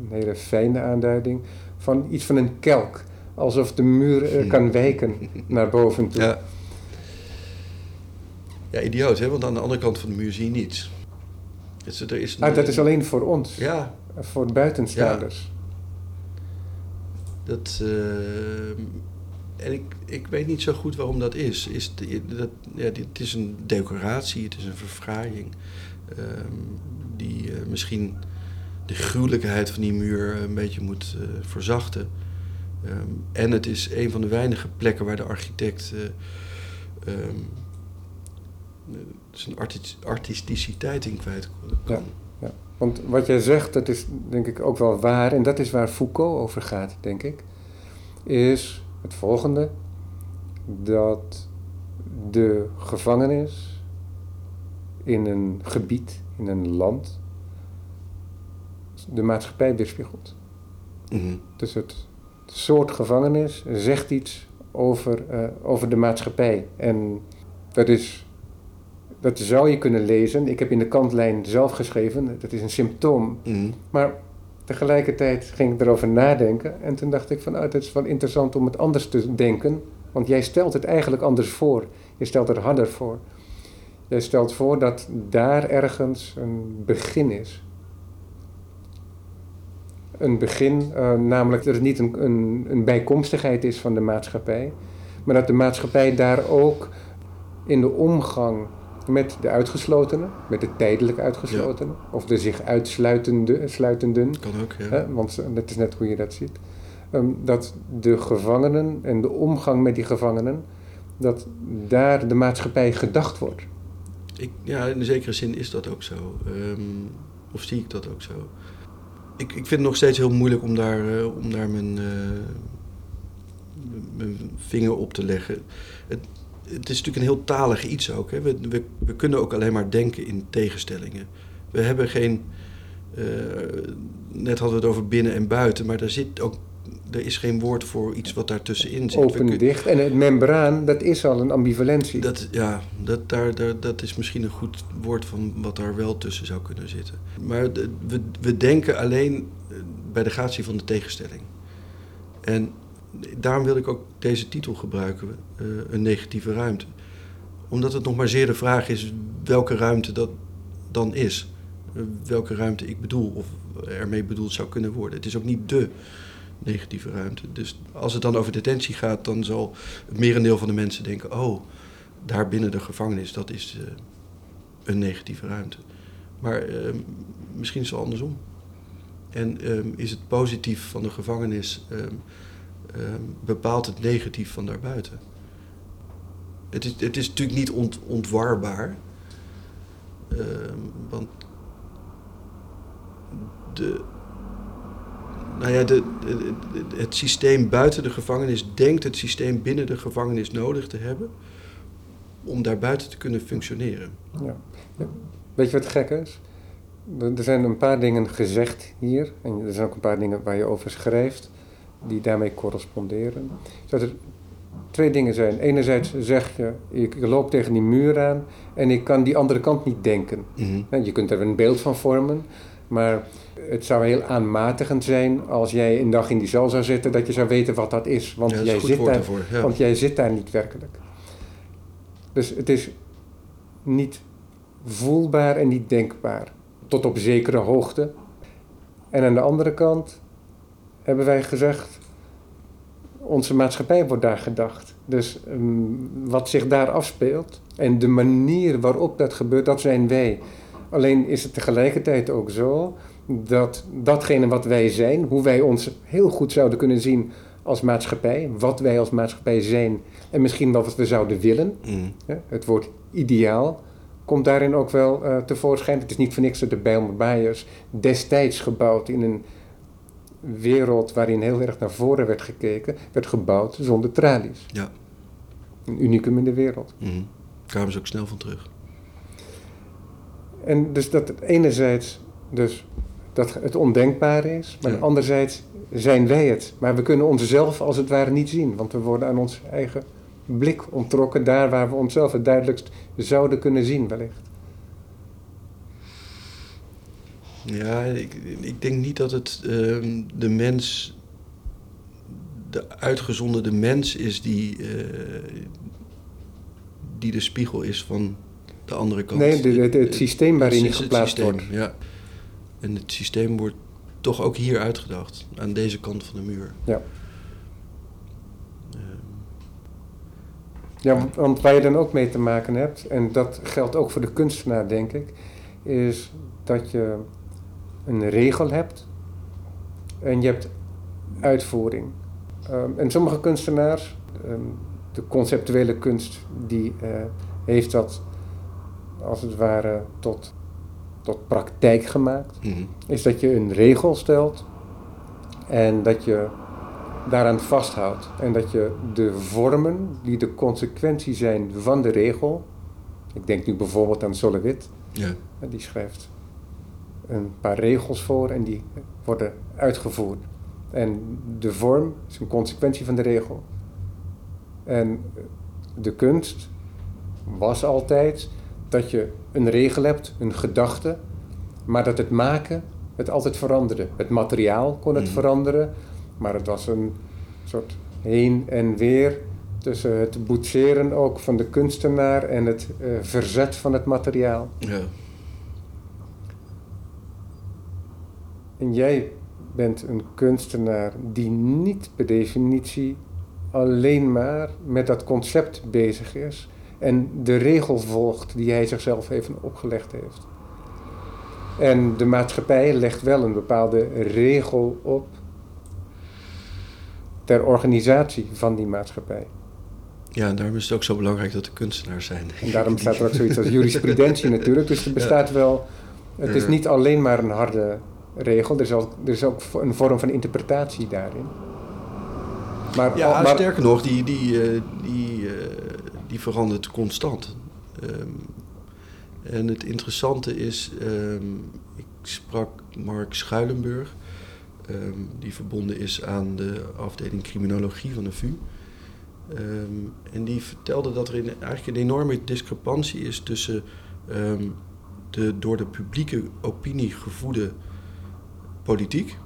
een hele fijne aanduiding, van iets van een kelk. Alsof de muur kan wijken naar boven toe. Ja. ja, idioot, hè? want aan de andere kant van de muur zie je niets. Dus er is Ah, dat is alleen voor ons, Ja, voor buitenstaanders. dat. eh, en ik, ik weet niet zo goed waarom dat is. is dat, ja, dit het is een decoratie, het is een verfraaiing. Ehm, die eh, misschien de gruwelijkheid van die muur een beetje moet eh, verzachten. Ehm, en het is een van de weinige plekken waar de architect eh, ehm, eh, zijn artis- artisticiteit in kwijt kan. Ja. Want wat jij zegt, dat is denk ik ook wel waar, en dat is waar Foucault over gaat, denk ik, is het volgende: dat de gevangenis in een gebied, in een land, de maatschappij weerspiegelt. Mhm. Dus het soort gevangenis zegt iets over, eh, over de maatschappij. En dat is, dat zou je kunnen lezen. Ik heb in de kantlijn zelf geschreven, dat is een symptoom. Mhm. Maar tegelijkertijd ging ik erover nadenken. En toen dacht ik van, oh, het is wel interessant om het anders te denken. Want jij stelt het eigenlijk anders voor. Je stelt het harder voor. Jij stelt voor dat daar ergens een begin is. Een begin, eh, namelijk dat het niet een, een, een bijkomstigheid is van de maatschappij, maar dat de maatschappij daar ook in de omgang met de uitgeslotenen, met de tijdelijk uitgeslotenen, of de zich uitsluitende, sluitenden, Kan ook, ja. hè, want dat is net hoe je dat ziet, ehm, dat de gevangenen en de omgang met die gevangenen, dat daar de maatschappij gedacht wordt. Ik, ja, in een zekere zin is dat ook zo. Ehm, of zie ik dat ook zo. Ik, ik vind het nog steeds heel moeilijk om daar, eh, om daar mijn, eh, mijn vinger op te leggen. Het, het is natuurlijk een heel talig iets ook. Hè? We, we, we kunnen ook alleen maar denken in tegenstellingen. We hebben geen... eh, net hadden we het over binnen en buiten, maar daar zit ook... Er is geen woord voor iets wat daartussenin zit. Open, kun- dicht. En het membraan, dat is al een ambivalentie. dat, ja, dat, daar, daar, dat is misschien een goed woord van wat daar wel tussen zou kunnen zitten. Maar de- we, we denken alleen eh, bij de gratie van de tegenstelling. En daarom wil ik ook deze titel gebruiken, eh, een negatieve ruimte. Omdat het nog maar zeer de vraag is welke ruimte dat dan is. Eh, welke ruimte ik bedoel of ermee bedoeld zou kunnen worden. Het is ook niet de negatieve ruimte. Dus als het dan over detentie gaat, dan zal het merendeel van de mensen denken: oh, daar binnen de gevangenis, dat is eh, een negatieve ruimte. Maar eh, misschien is het andersom. En ehm, is het positief van de gevangenis ehm, ehm, bepaalt het negatief van daarbuiten? Het is, het is natuurlijk niet ont, ontwarbaar. Want de, nou ja, de, de- de- het systeem buiten de gevangenis denkt het systeem binnen de gevangenis nodig te hebben om daar buiten te kunnen functioneren. Ja. Weet je wat gek is? Er zijn een paar dingen gezegd hier, en er zijn ook een paar dingen waar je over schrijft, die daarmee corresponderen. Dat er twee dingen zijn. Enerzijds zeg je, ik loop tegen die muur aan en ik kan die andere kant niet denken. Nou, Je kunt er een beeld van vormen, maar het zou heel aanmatigend zijn als jij een dag in die cel zou zitten, dat je zou weten wat dat is. Want, Ja, dat is jij, zit daar, daarvoor, ja. want jij zit daar niet werkelijk. Dus het is niet voelbaar en niet denkbaar. Tot op zekere hoogte. En aan de andere kant hebben wij gezegd, onze maatschappij wordt daar gedacht. Dus ehm, wat zich daar afspeelt en de manier waarop dat gebeurt, dat zijn wij. Alleen is het tegelijkertijd ook zo dat datgene wat wij zijn, hoe wij ons heel goed zouden kunnen zien als maatschappij, wat wij als maatschappij zijn en misschien wel wat we zouden willen, Mm. hè, het woord ideaal, komt daarin ook wel eh, tevoorschijn. Het is niet voor niks dat de Bijlmer Bayers destijds gebouwd in een wereld waarin heel erg naar voren werd gekeken, werd gebouwd zonder tralies. Ja. Een unicum in de wereld. Mm. Kwamen ze ook snel van terug. En dus dat het enerzijds Dus dat het ondenkbare is, maar Ja. anderzijds zijn wij het. Maar we kunnen onszelf als het ware niet zien, want we worden aan ons eigen blik onttrokken, daar waar we onszelf het duidelijkst zouden kunnen zien, wellicht. Ja, ik, ik denk niet dat het ehm, de mens, de uitgezonderde mens is die, eh, die de spiegel is van de andere kant. Nee, de- het- het systeem waarin Het je geplaatst systeem, wordt. Ja. En het systeem wordt toch ook hier uitgedacht, aan deze kant van de muur. Ja. Ehm, Ja, want waar je dan ook mee te maken hebt, en dat geldt ook voor de kunstenaar, denk ik, is dat je een regel hebt en je hebt uitvoering. Ehm, en sommige kunstenaars, ehm, de conceptuele kunst, die eh, heeft dat als het ware tot, tot praktijk gemaakt. mhm. Is dat je een regel stelt en dat je daaraan vasthoudt. En dat je de vormen die de consequentie zijn van de regel. Ik denk nu bijvoorbeeld aan Solowit. Ja. Die schrijft een paar regels voor en die worden uitgevoerd. En de vorm is een consequentie van de regel. En de kunst was altijd dat je een regel hebt, een gedachte, maar dat het maken het altijd veranderde. Het materiaal kon het Mhm. veranderen, maar het was een soort heen en weer tussen het boetseren ook van de kunstenaar en het eh, verzet van het materiaal. ja. En jij bent een kunstenaar die niet per definitie alleen maar met dat concept bezig is en de regel volgt die hij zichzelf even opgelegd heeft. En de maatschappij legt wel een bepaalde regel op ter organisatie van die maatschappij. ja, en daarom is het ook zo belangrijk dat er kunstenaars zijn. En daarom bestaat er ook zoiets als jurisprudentie natuurlijk. Dus er bestaat wel. Het is niet alleen maar een harde regel, er is ook, er is ook een vorm van interpretatie daarin. Maar, Ja, maar sterker nog, die, die, eh, die, eh, die verandert constant. Ehm, en het interessante is, ehm, ik sprak Mark Schuilenburg, ehm, die verbonden is aan de afdeling criminologie van de VU. En die vertelde dat er in, eigenlijk een enorme discrepantie is tussen de door de publieke opinie gevoede politiek,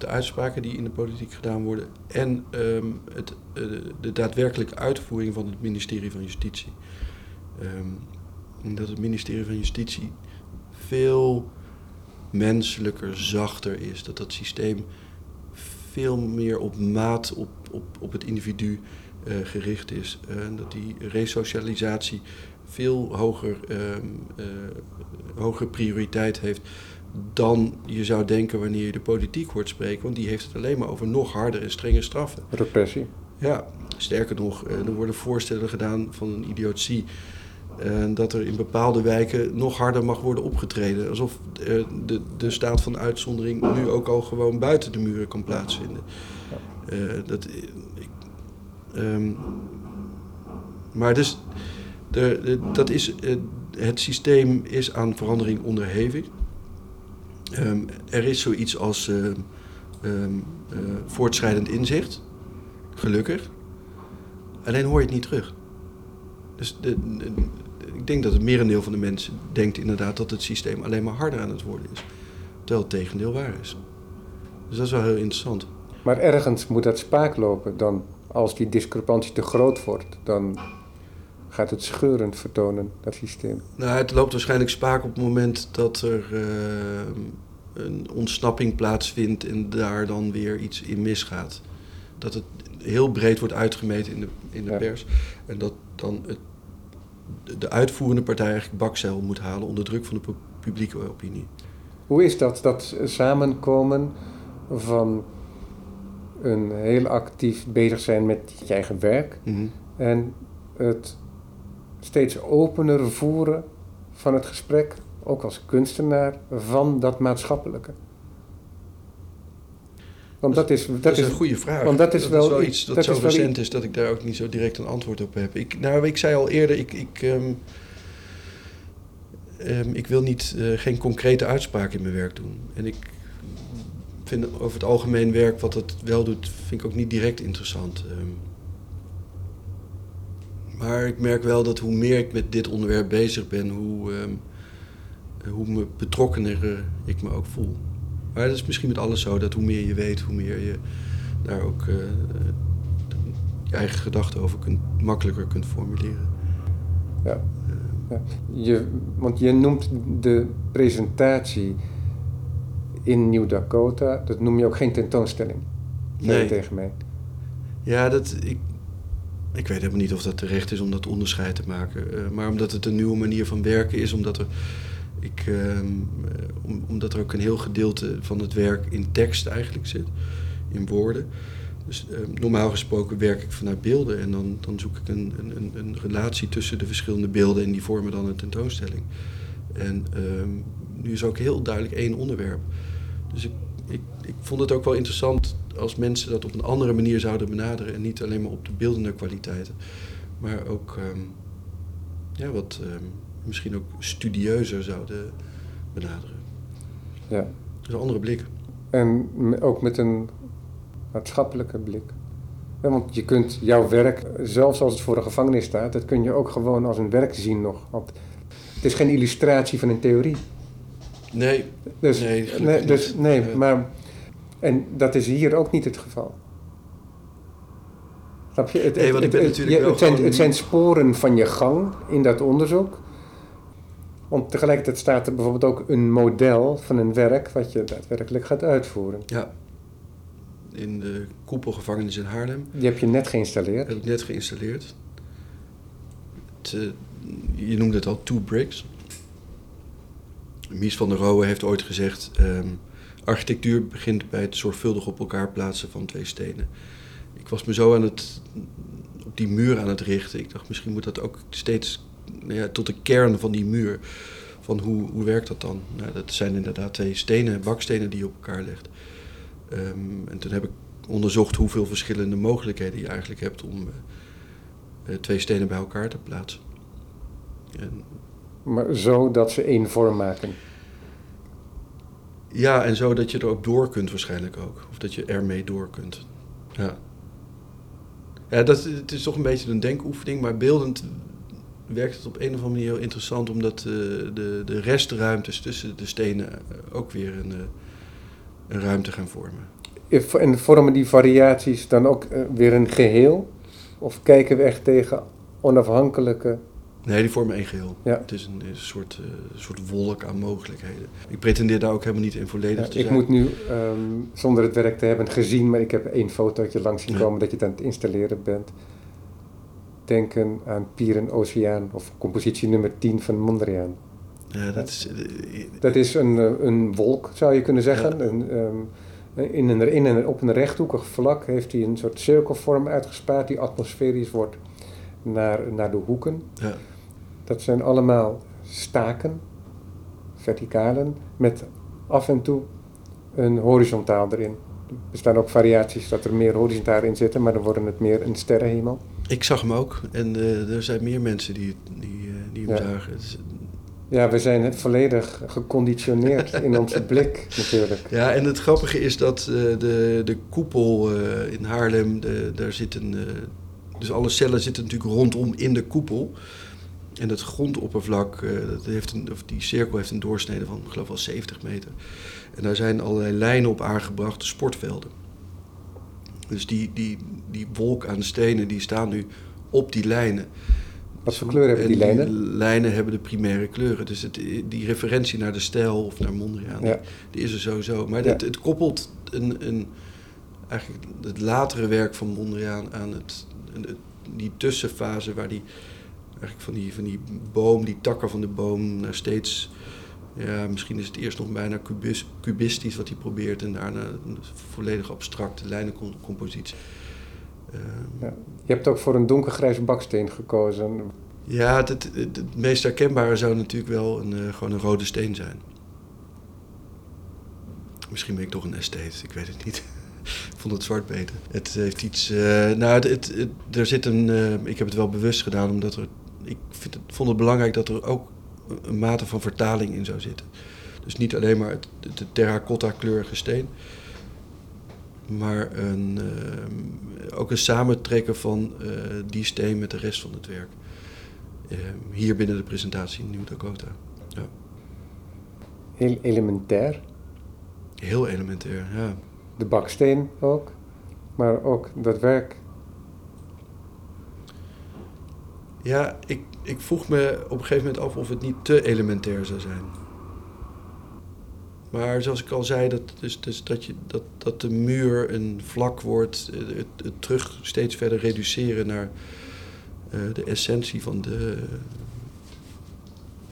de uitspraken die in de politiek gedaan worden, en ehm, het, eh, de daadwerkelijke uitvoering van het ministerie van Justitie. Ehm, en dat het ministerie van Justitie veel menselijker, zachter is. Dat dat systeem veel meer op maat op, op, op het individu eh, gericht is. Eh, En dat die resocialisatie veel hoger, ehm, eh, hogere prioriteit heeft dan je zou denken wanneer je de politiek hoort spreken. Want die heeft het alleen maar over nog harder en strenge straffen. repressie. Ja, sterker nog, eh, er worden voorstellen gedaan van een idiotie. eh, dat er in bepaalde wijken nog harder mag worden opgetreden. Alsof eh, de, de staat van uitzondering nu ook al gewoon buiten de muren kan plaatsvinden. Dat, ik, ehm, maar dus, de, de- dat is, het systeem is aan verandering onderhevig. Ehm, er is zoiets als ehm, ehm, eh, voortschrijdend inzicht. Gelukkig. Alleen hoor je het niet terug. Dus de, ik denk dat het merendeel van de mensen denkt inderdaad dat het systeem alleen maar harder aan het worden is. Terwijl het tegendeel waar is. Dus dat is wel heel interessant. Maar ergens moet dat spaak lopen. Dan, als die discrepantie te groot wordt, dan gaat het scheurend vertonen, dat systeem. Nou, het loopt waarschijnlijk spaak op het moment dat er eh, een ontsnapping plaatsvindt en daar dan weer iets in misgaat. Dat het heel breed wordt uitgemeten in de, in de Ja. pers. En dat dan het, de uitvoerende partij eigenlijk bakzeil moet halen onder druk van de pu- publieke opinie. Hoe is dat, dat samenkomen van een heel actief bezig zijn met je eigen werk Mhm. en het steeds opener voeren van het gesprek, ook als kunstenaar, van dat maatschappelijke? Want dat is, dat Dat is is een goede vraag. want dat is wel iets dat, dat zo is recent is dat ik daar ook niet zo direct een antwoord op heb. Ik, nou, ik zei al eerder, ik, ik, ehm, ehm, ik wil niet, eh, geen concrete uitspraak in mijn werk doen. En ik vind over het algemeen werk wat het wel doet, vind ik ook niet direct interessant. Ehm. Maar ik merk wel dat hoe meer ik met dit onderwerp bezig ben, hoe, um, hoe betrokkener ik me ook voel. Maar dat is misschien met alles zo, dat hoe meer je weet, hoe meer je daar ook uh, je eigen gedachten over kunt, makkelijker kunt formuleren. Ja. ja. Je, want je noemt de presentatie in New Dakota, dat noem je ook geen tentoonstelling. Nee. tegen mij. Ja, dat, ik, ik weet helemaal niet of dat terecht is om dat onderscheid te maken. Uh, maar omdat het een nieuwe manier van werken is, omdat er, ik, uh, om, omdat er ook een heel gedeelte van het werk in tekst eigenlijk zit, in woorden. Dus uh, normaal gesproken werk ik vanuit beelden en dan, dan zoek ik een, een, een relatie tussen de verschillende beelden en die vormen dan een tentoonstelling. En ehm, nu is ook heel duidelijk één onderwerp. Dus ik vond het ook wel interessant als mensen dat op een andere manier zouden benaderen en niet alleen maar op de beeldende kwaliteiten, maar ook um, ja, wat um, misschien ook studieuzer zouden benaderen. Ja. Dus een andere blik. En ook met een maatschappelijke blik. Ja, want je kunt jouw werk, zelfs als het voor de gevangenis staat, dat kun je ook gewoon als een werk zien nog. Want het is geen illustratie van een theorie. Nee, dus, nee, nee, dus, nee maar. En dat is hier ook niet het geval. Snap je? Het, nee, want ik ben het, natuurlijk het, zijn, het zijn sporen van je gang in dat onderzoek. Want tegelijkertijd staat er bijvoorbeeld ook een model van een werk wat je daadwerkelijk gaat uitvoeren. Ja. In de koepelgevangenis in Haarlem Die heb je net geïnstalleerd. heb ik net geïnstalleerd. Het, eh, je noemde het al, two bricks. Mies van der Rohe heeft ooit gezegd... ehm, architectuur begint bij het zorgvuldig op elkaar plaatsen van twee stenen. Ik was me zo aan het, op die muur aan het richten. Ik dacht, misschien moet dat ook steeds nou ja, tot de kern van die muur. Van hoe, hoe werkt dat dan? Nou, dat zijn inderdaad twee stenen, bakstenen die je op elkaar legt. Ehm, en toen heb ik onderzocht hoeveel verschillende mogelijkheden je eigenlijk hebt om eh, twee stenen bij elkaar te plaatsen. En, Maar zo dat ze één vorm maken. Ja, en zo dat je er ook door kunt waarschijnlijk ook. Of dat je ermee door kunt. Ja. Ja, dat, het is toch een beetje een denkoefening, maar beeldend werkt het op een of andere manier heel interessant, omdat eh, de, de restruimtes tussen de stenen eh, ook weer een, eh, een ruimte gaan vormen. En vormen die variaties dan ook weer een geheel? Of kijken we echt tegen onafhankelijke... Nee, die vormen één geheel. Ja. Het is een, een soort, eh, soort wolk aan mogelijkheden. Ik pretendeer daar ook helemaal niet in volledig Ja, te ik zijn. moet nu, ehm, zonder het werk te hebben gezien, maar ik heb één fotootje langs zien Ja. komen dat je het aan het installeren bent. Denken aan Pier en Oceaan of compositie nummer 10 van Mondriaan. Ja, dat is, eh, Dat is een, eh, een wolk, zou je kunnen zeggen. Ja. Een, ehm, in een, in een, op een rechthoekig vlak heeft hij een soort cirkelvorm uitgespaard die atmosferisch wordt naar, naar de hoeken. ja. Dat zijn allemaal staken, verticalen, met af en toe een horizontaal erin. Er bestaan ook variaties dat er meer horizontaal in zitten, maar dan worden het meer een sterrenhemel. Ik zag hem ook. En eh, er zijn meer mensen die, die, eh, die hem Ja. zagen. Ja, we zijn volledig geconditioneerd in onze blik natuurlijk. ja, en het grappige is dat eh, de, de koepel in Haarlem, de, daar zitten... eh, dus alle cellen zitten natuurlijk rondom in de koepel. En het grondoppervlak, eh, dat heeft een, of die cirkel heeft een doorsnede van, ik geloof wel 70 meter. En daar zijn allerlei lijnen op aangebracht, sportvelden. Dus die, die, die wolk aan stenen, die staan nu op die lijnen. Wat voor kleur hebben En die lijnen? Die lijnen hebben de primaire kleuren. Dus het, die referentie naar de stijl of naar Mondriaan, Ja. die, is er sowieso. Maar Ja. het, het koppelt een, een, eigenlijk het latere werk van Mondriaan aan het, een- het- die tussenfase waar die eigenlijk van die, van die boom, die takken van de boom, naar steeds, ja, misschien is het eerst nog bijna kubis, cubistisch wat hij probeert en daarna een volledig abstracte lijnencompositie. Ehm, Ja. Je hebt ook voor een donkergrijze baksteen gekozen. Ja, het, het, het- het meest herkenbare zou natuurlijk wel een, eh, gewoon een rode steen zijn. Misschien ben ik toch een estate, ik weet het niet. ik vond het zwart beter. Het heeft iets. eh, nou, het, er zit een. eh, ik heb het wel bewust gedaan, omdat er. Ik vind het, vond het belangrijk dat er ook een mate van vertaling in zou zitten. Dus niet alleen maar het, de terracotta kleurige steen, maar een, uh, ook een samentrekken van uh, die steen met de rest van het werk. Uh, hier binnen de presentatie in Nieuw Dakota. Ja. Heel elementair. Heel elementair, ja. De baksteen ook, maar ook dat werk. Ja, ik, ik vroeg me op een gegeven moment af of het niet te elementair zou zijn. Maar zoals ik al zei, dat, dus, dus dat, je, dat, dat de muur een vlak wordt, het, het terug steeds verder reduceren naar uh, de essentie van de,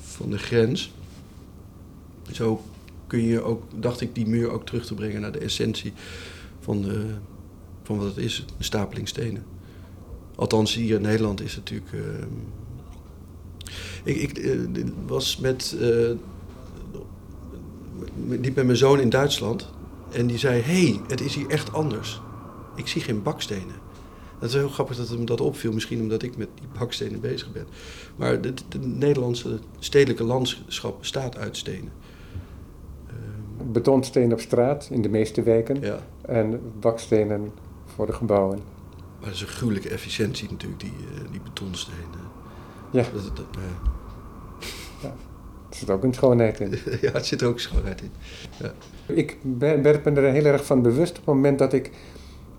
van de grens. Zo kun je ook, dacht ik, die muur ook terug te brengen naar de essentie van, de, van wat het is, een stapeling stenen. Althans, hier in Nederland is het natuurlijk. Uh, ik, ik uh, was met. Uh, liep met mijn zoon in Duitsland en die zei: hey, het is hier echt anders. Ik zie geen bakstenen. Dat is heel grappig dat hem dat opviel, misschien omdat ik met die bakstenen bezig ben. Maar het Nederlandse stedelijke landschap bestaat uit stenen. Betonstenen op straat in de meeste wijken ja. en bakstenen voor de gebouwen. Maar dat is een gruwelijke efficiëntie natuurlijk, die, uh, die betonstenen. Ja. Dat, dat, ja. Er zit ook een schoonheid in. ja, het zit ook schoonheid in. Ja. Ik ben, ben er heel erg van bewust op het moment dat ik,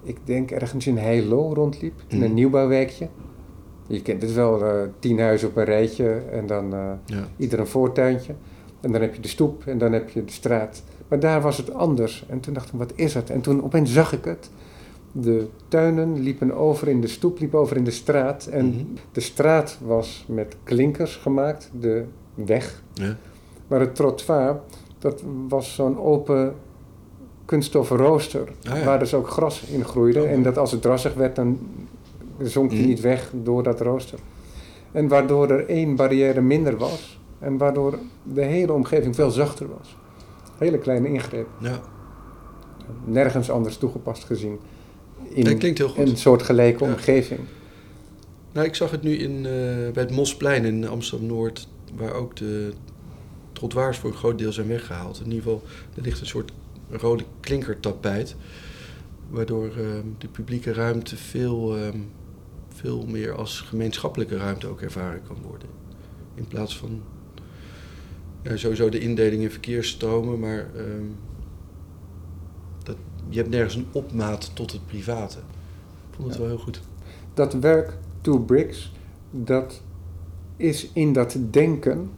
ik denk ergens in Heilo rondliep, in een Mhm. nieuwbouwwijkje. Je kent het wel, uh, tien huizen op een rijtje en dan uh, Ja. ieder een voortuintje. En dan heb je de stoep en dan heb je de straat. Maar daar was het anders. En toen dacht ik, wat is het? En toen opeens zag ik het. De tuinen liepen over in de stoep, liepen over in de straat. En Mhm. de straat was met klinkers gemaakt, de weg. Ja. Maar het trottoir, dat was zo'n open kunststoffen rooster. Ah, ja. Waar dus ook gras in groeide. Oh. En dat als het drassig werd, dan zonk die Mhm. niet weg door dat rooster. En waardoor er één barrière minder was. En waardoor de hele omgeving veel zachter was. Hele kleine ingreep. ja. Nergens anders toegepast gezien. In Dat klinkt heel goed. een soortgelijke Ja. omgeving. Nou, ik zag het nu in, eh, bij het Mosplein in Amsterdam-Noord, waar ook de trottoirs voor een groot deel zijn weggehaald. In ieder geval, er ligt een soort rode klinkertapijt, waardoor eh, de publieke ruimte veel, eh, veel meer als gemeenschappelijke ruimte ook ervaren kan worden. In plaats van ja, sowieso de indeling in verkeersstromen, maar ehm, je hebt nergens een opmaat tot het private. Ik vond het Ja. wel heel goed. Dat werk, Two Bricks, dat is in dat denken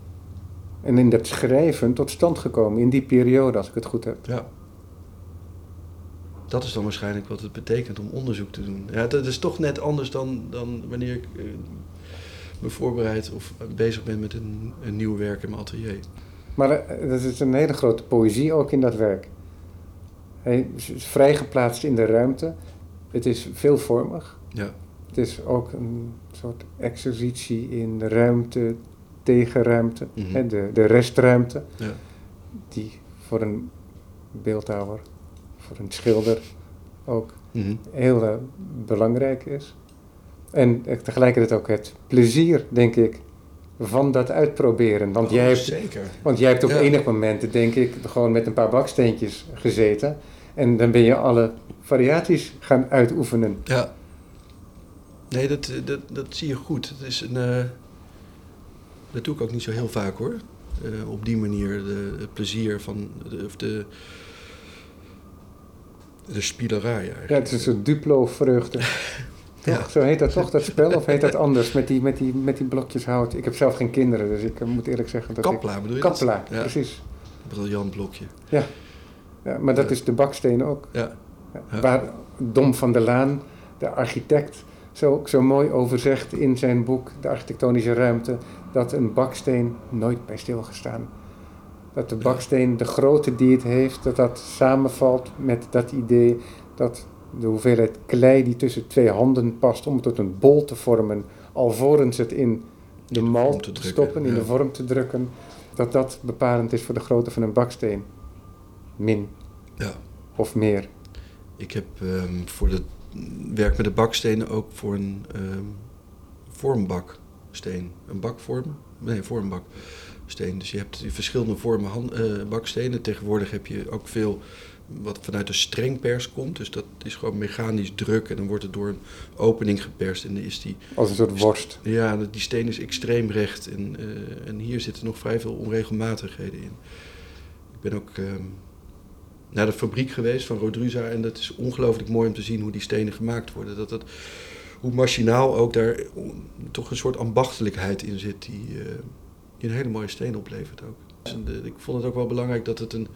en in dat schrijven tot stand gekomen in die periode, als ik het goed heb. Ja. Dat is dan waarschijnlijk wat het betekent om onderzoek te doen. Ja, dat is toch net anders dan, dan wanneer ik eh, me voorbereid of bezig ben met een, een nieuw werk in mijn atelier. Maar eh, er is een hele grote poëzie ook in dat werk. Hij is vrij geplaatst in de ruimte. Het is veelvormig. Ja, Het is ook een soort exercitie in de ruimte tegen ruimte. Mhm. hè, de, de restruimte, ja, die voor een beeldhouwer, voor een schilder ook Mhm. heel eh, belangrijk is. En eh, tegelijkertijd ook het plezier, denk ik, van dat uitproberen. Want, Oh, jij, hebt, zeker. want jij hebt op Ja. enig moment, denk ik, gewoon met een paar baksteentjes gezeten. En dan ben je alle variaties gaan uitoefenen. Ja. Nee, dat, eh, dat, dat zie je goed. Het is een, eh, dat doe ik ook niet zo heel vaak hoor. Eh, op die manier de, het plezier van de, of de, de spielerij eigenlijk. Ja, het is een duplo-vreugde. Ja. Zo heet dat toch, dat spel? Of heet dat anders, met die, met die, met die blokjes hout? Ik heb zelf geen kinderen, dus ik moet eerlijk zeggen dat Kappla bedoel ik... je? Kappela, dat? Ja, precies. briljant blokje. Ja, maar dat Ja. is de baksteen ook. Ja, Ja, Ja. Waar Dom van der Laan, de architect, zo, zo mooi over zegt in zijn boek De Architectonische Ruimte, dat een baksteen nooit bij stilgestaan. Dat de baksteen, de grootte die het heeft, dat dat samenvalt met dat idee dat de hoeveelheid klei die tussen twee handen past om het tot een bol te vormen, alvorens het in de mal te te drukken, stoppen, in ja. de vorm te drukken, dat dat bepalend is voor de grootte van een baksteen. Min ja. of meer. Ik heb ehm, voor het werk met de bakstenen ook voor een ehm, vormbaksteen, een bakvorm, nee, vormbaksteen steen. Dus je hebt verschillende vormen hand, uh, bakstenen. Tegenwoordig heb je ook veel wat vanuit de strengpers komt. Dus dat is gewoon mechanisch druk en dan wordt het door een opening geperst. En dan is die... Als een soort worst. Ja, die steen is extreem recht. En, uh, en hier zitten nog vrij veel onregelmatigheden in. Ik ben ook uh, naar de fabriek geweest van Rodruza. En dat is ongelooflijk mooi om te zien hoe die stenen gemaakt worden. Dat dat, hoe machinaal ook daar toch een soort ambachtelijkheid in zit... die, uh, die een hele mooie steen oplevert ook. Dus de, ik vond het ook wel belangrijk dat het een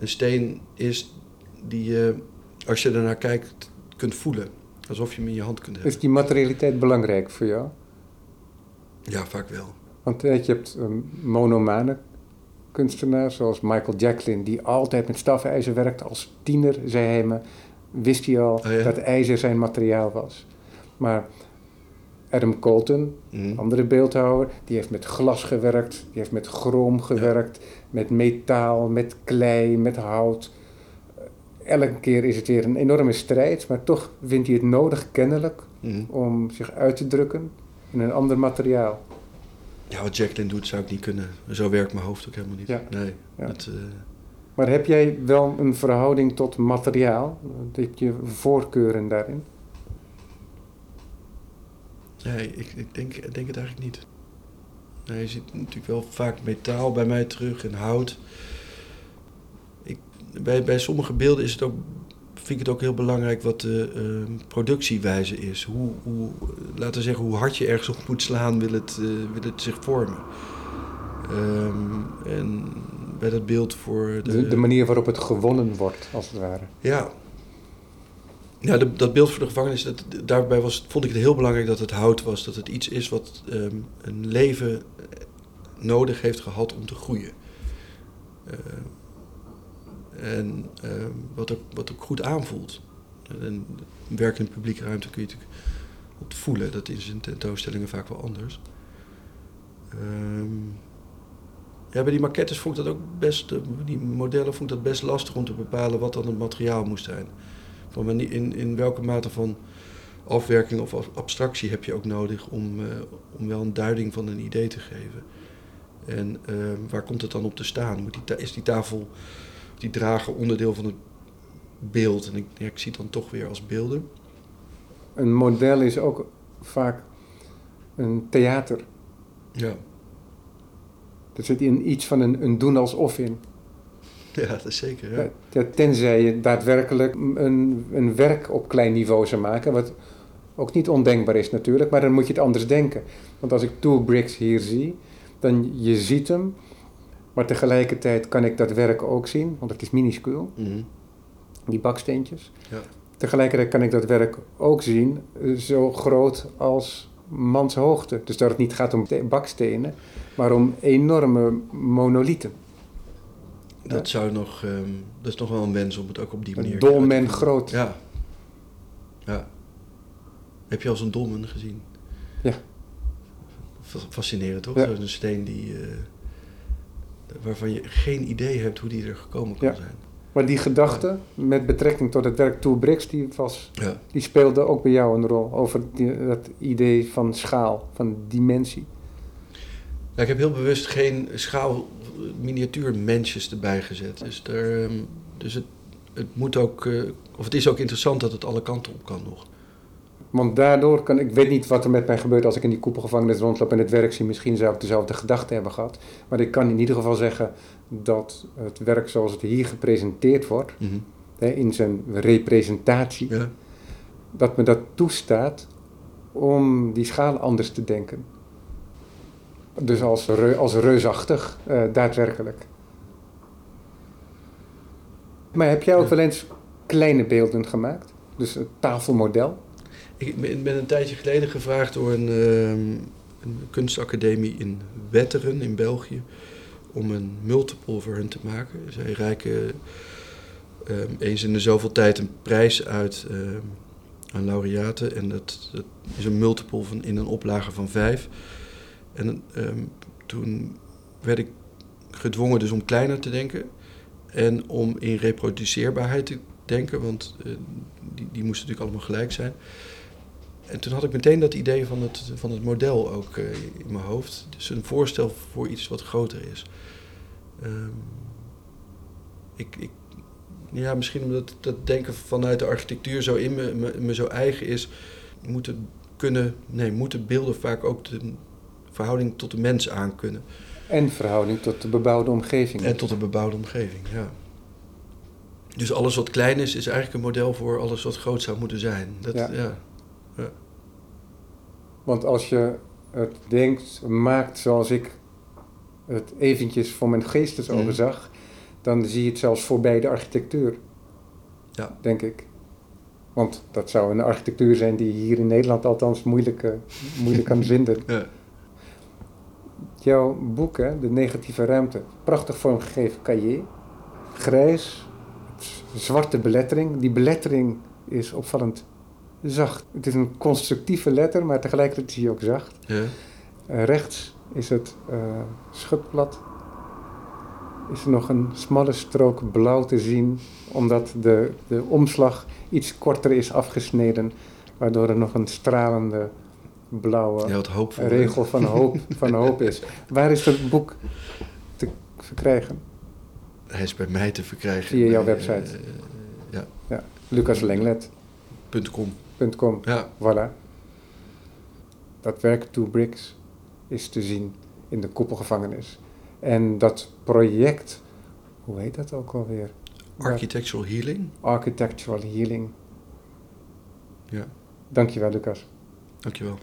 een steen is die je, als je ernaar kijkt, kunt voelen. Alsof je hem in je hand kunt hebben. Is die materialiteit belangrijk voor jou? Ja, vaak wel. Want je hebt um, monomane kunstenaars zoals Michael Jacklin, die altijd met stafijzer werkt. Als tiener, zei hij me, wist hij al oh ja? dat ijzer zijn materiaal was. Maar Adam Colton, mm. andere beeldhouwer, die heeft met glas gewerkt, die heeft met chroom gewerkt, ja. met metaal, met klei, met hout. Elke keer is het weer een enorme strijd, maar toch vindt hij het nodig, kennelijk, mm. om zich uit te drukken in een ander materiaal. Ja, wat Jacqueline doet zou ik niet kunnen. Zo werkt mijn hoofd ook helemaal niet. Ja. Nee. Ja. Dat, uh... Maar heb jij wel een verhouding tot materiaal? Heb je voorkeuren daarin? Nee, ik, ik denk, ik denk het eigenlijk niet. Nee, je ziet natuurlijk wel vaak metaal bij mij terug en hout. Ik, bij, bij sommige beelden is het ook, vind ik het ook heel belangrijk wat de uh, productiewijze is. Hoe, hoe, laten we zeggen, hoe hard je ergens op moet slaan, wil het, uh, wil het zich vormen. Um, en bij dat beeld voor... De, de, de, manier waarop het gewonnen wordt, als het ware. Ja, ja, de, dat beeld voor de gevangenis, dat, daarbij was, vond ik het heel belangrijk dat het hout was. Dat het iets is wat um, een leven nodig heeft gehad om te groeien. Uh, en uh, wat, ook, wat ook goed aanvoelt. En werk in publieke ruimte kun je natuurlijk op voelen. Dat is in tentoonstellingen vaak wel anders. Ja, bij die maquettes vond ik dat ook best, die modellen vond ik dat best lastig om te bepalen wat dan het materiaal moest zijn. Van in, in welke mate van afwerking of abstractie heb je ook nodig om, uh, om wel een duiding van een idee te geven. En uh, waar komt het dan op te staan? Moet die is die tafel, die dragen onderdeel van het beeld? En ik, ja, ik zie het dan toch weer als beelden. Een model is ook vaak een theater. Ja. Er zit in iets van een, een doen alsof in. Ja, dat is zeker. Ja. tenzij je daadwerkelijk een, een werk op klein niveau zou maken, wat ook niet ondenkbaar is natuurlijk, maar dan moet je het anders denken. Want als ik Two Bricks hier zie, dan je ziet hem, maar tegelijkertijd kan ik dat werk ook zien, want het is minuscuul, mm die baksteentjes. Ja. Tegelijkertijd kan ik dat werk ook zien, eh, zo groot als manshoogte. Dus dat het niet gaat om bakstenen, maar om enorme monolieten. Dat, zou nog, um, dat is nog wel een wens om het ook op die manier... Een dolmen groot. Ja. ja. Heb je al zo'n dolmen gezien? Ja. Fascinerend toch? Ja. Zo'n steen die, uh, waarvan je geen idee hebt hoe die er gekomen kan ja. zijn. Maar die gedachte met betrekking tot het werk Two Bricks, die, was, ja. die speelde ook bij jou een rol. Over die, dat idee van schaal, van dimensie. Ja, ik heb heel bewust geen schaal miniatuurmensjes erbij gezet. Dus, er, ehm, dus het, het moet ook, uh, of het is ook interessant dat het alle kanten op kan nog. Want daardoor kan ik weet niet wat er met mij gebeurt als ik in die koepelgevangenis rondloop en het werk zie. Misschien zou ik dezelfde gedachte hebben gehad. Maar ik kan in ieder geval zeggen dat het werk zoals het hier gepresenteerd wordt, mm -hmm. hè, in zijn representatie, ja. dat me dat toestaat om die schaal anders te denken. Dus als, als reusachtig, uh, daadwerkelijk. Maar heb jij ook wel eens kleine beelden gemaakt? Dus een tafelmodel? Ik ben een tijdje geleden gevraagd door een, uh, een kunstacademie in Wetteren in België om een multiple voor hun te maken. Zij reiken uh, eens in de zoveel tijd een prijs uit aan laureaten. En dat, is een multiple van, in een oplage van vijf. En toen werd ik gedwongen dus om kleiner te denken en om in reproduceerbaarheid te denken, want uh, die, die moesten natuurlijk allemaal gelijk zijn. En toen had ik meteen dat idee van het, van het model ook eh, in mijn hoofd. Dus een voorstel voor iets wat groter is. Ehm, ik, ik, ja, misschien omdat dat denken vanuit de architectuur zo in me, me, me zo eigen is, moeten kunnen, nee, moeten beelden vaak ook de verhouding tot de mens aankunnen. En verhouding tot de bebouwde omgeving. En tot de bebouwde omgeving, ja. Dus alles wat klein is, is eigenlijk een model voor alles wat groot zou moeten zijn. Dat, Ja. ja. Want als je het denkt, maakt zoals ik het eventjes voor mijn geestesogen Mhm. zag, dan zie je het zelfs voorbij de architectuur. Ja. Denk ik. Want dat zou een architectuur zijn die je hier in Nederland althans moeilijk, eh, moeilijk kan vinden. Ja. Jouw boek, hè, De Negatieve Ruimte, prachtig vormgegeven cahier. Grijs, zwarte belettering. Die belettering is opvallend zacht. Het is een constructieve letter, maar tegelijkertijd is hij ook zacht. Ja. Eh, rechts is het eh, schutblad. Is er nog een smalle strook blauw te zien, omdat de, de omslag iets korter is afgesneden, waardoor er nog een stralende blauwe Ja, regel van hoop, van hoop is. Waar is dat boek te verkrijgen? Hij is bij mij te verkrijgen. Via jouw bij, website. eh, ja, punt .com. Ja, Voilà. Dat werk Two Bricks is te zien in de koepelgevangenis. En dat project, hoe heet dat ook alweer? architectural healing. Architectural Healing. Ja, Dankjewel, Lucas. dankjewel.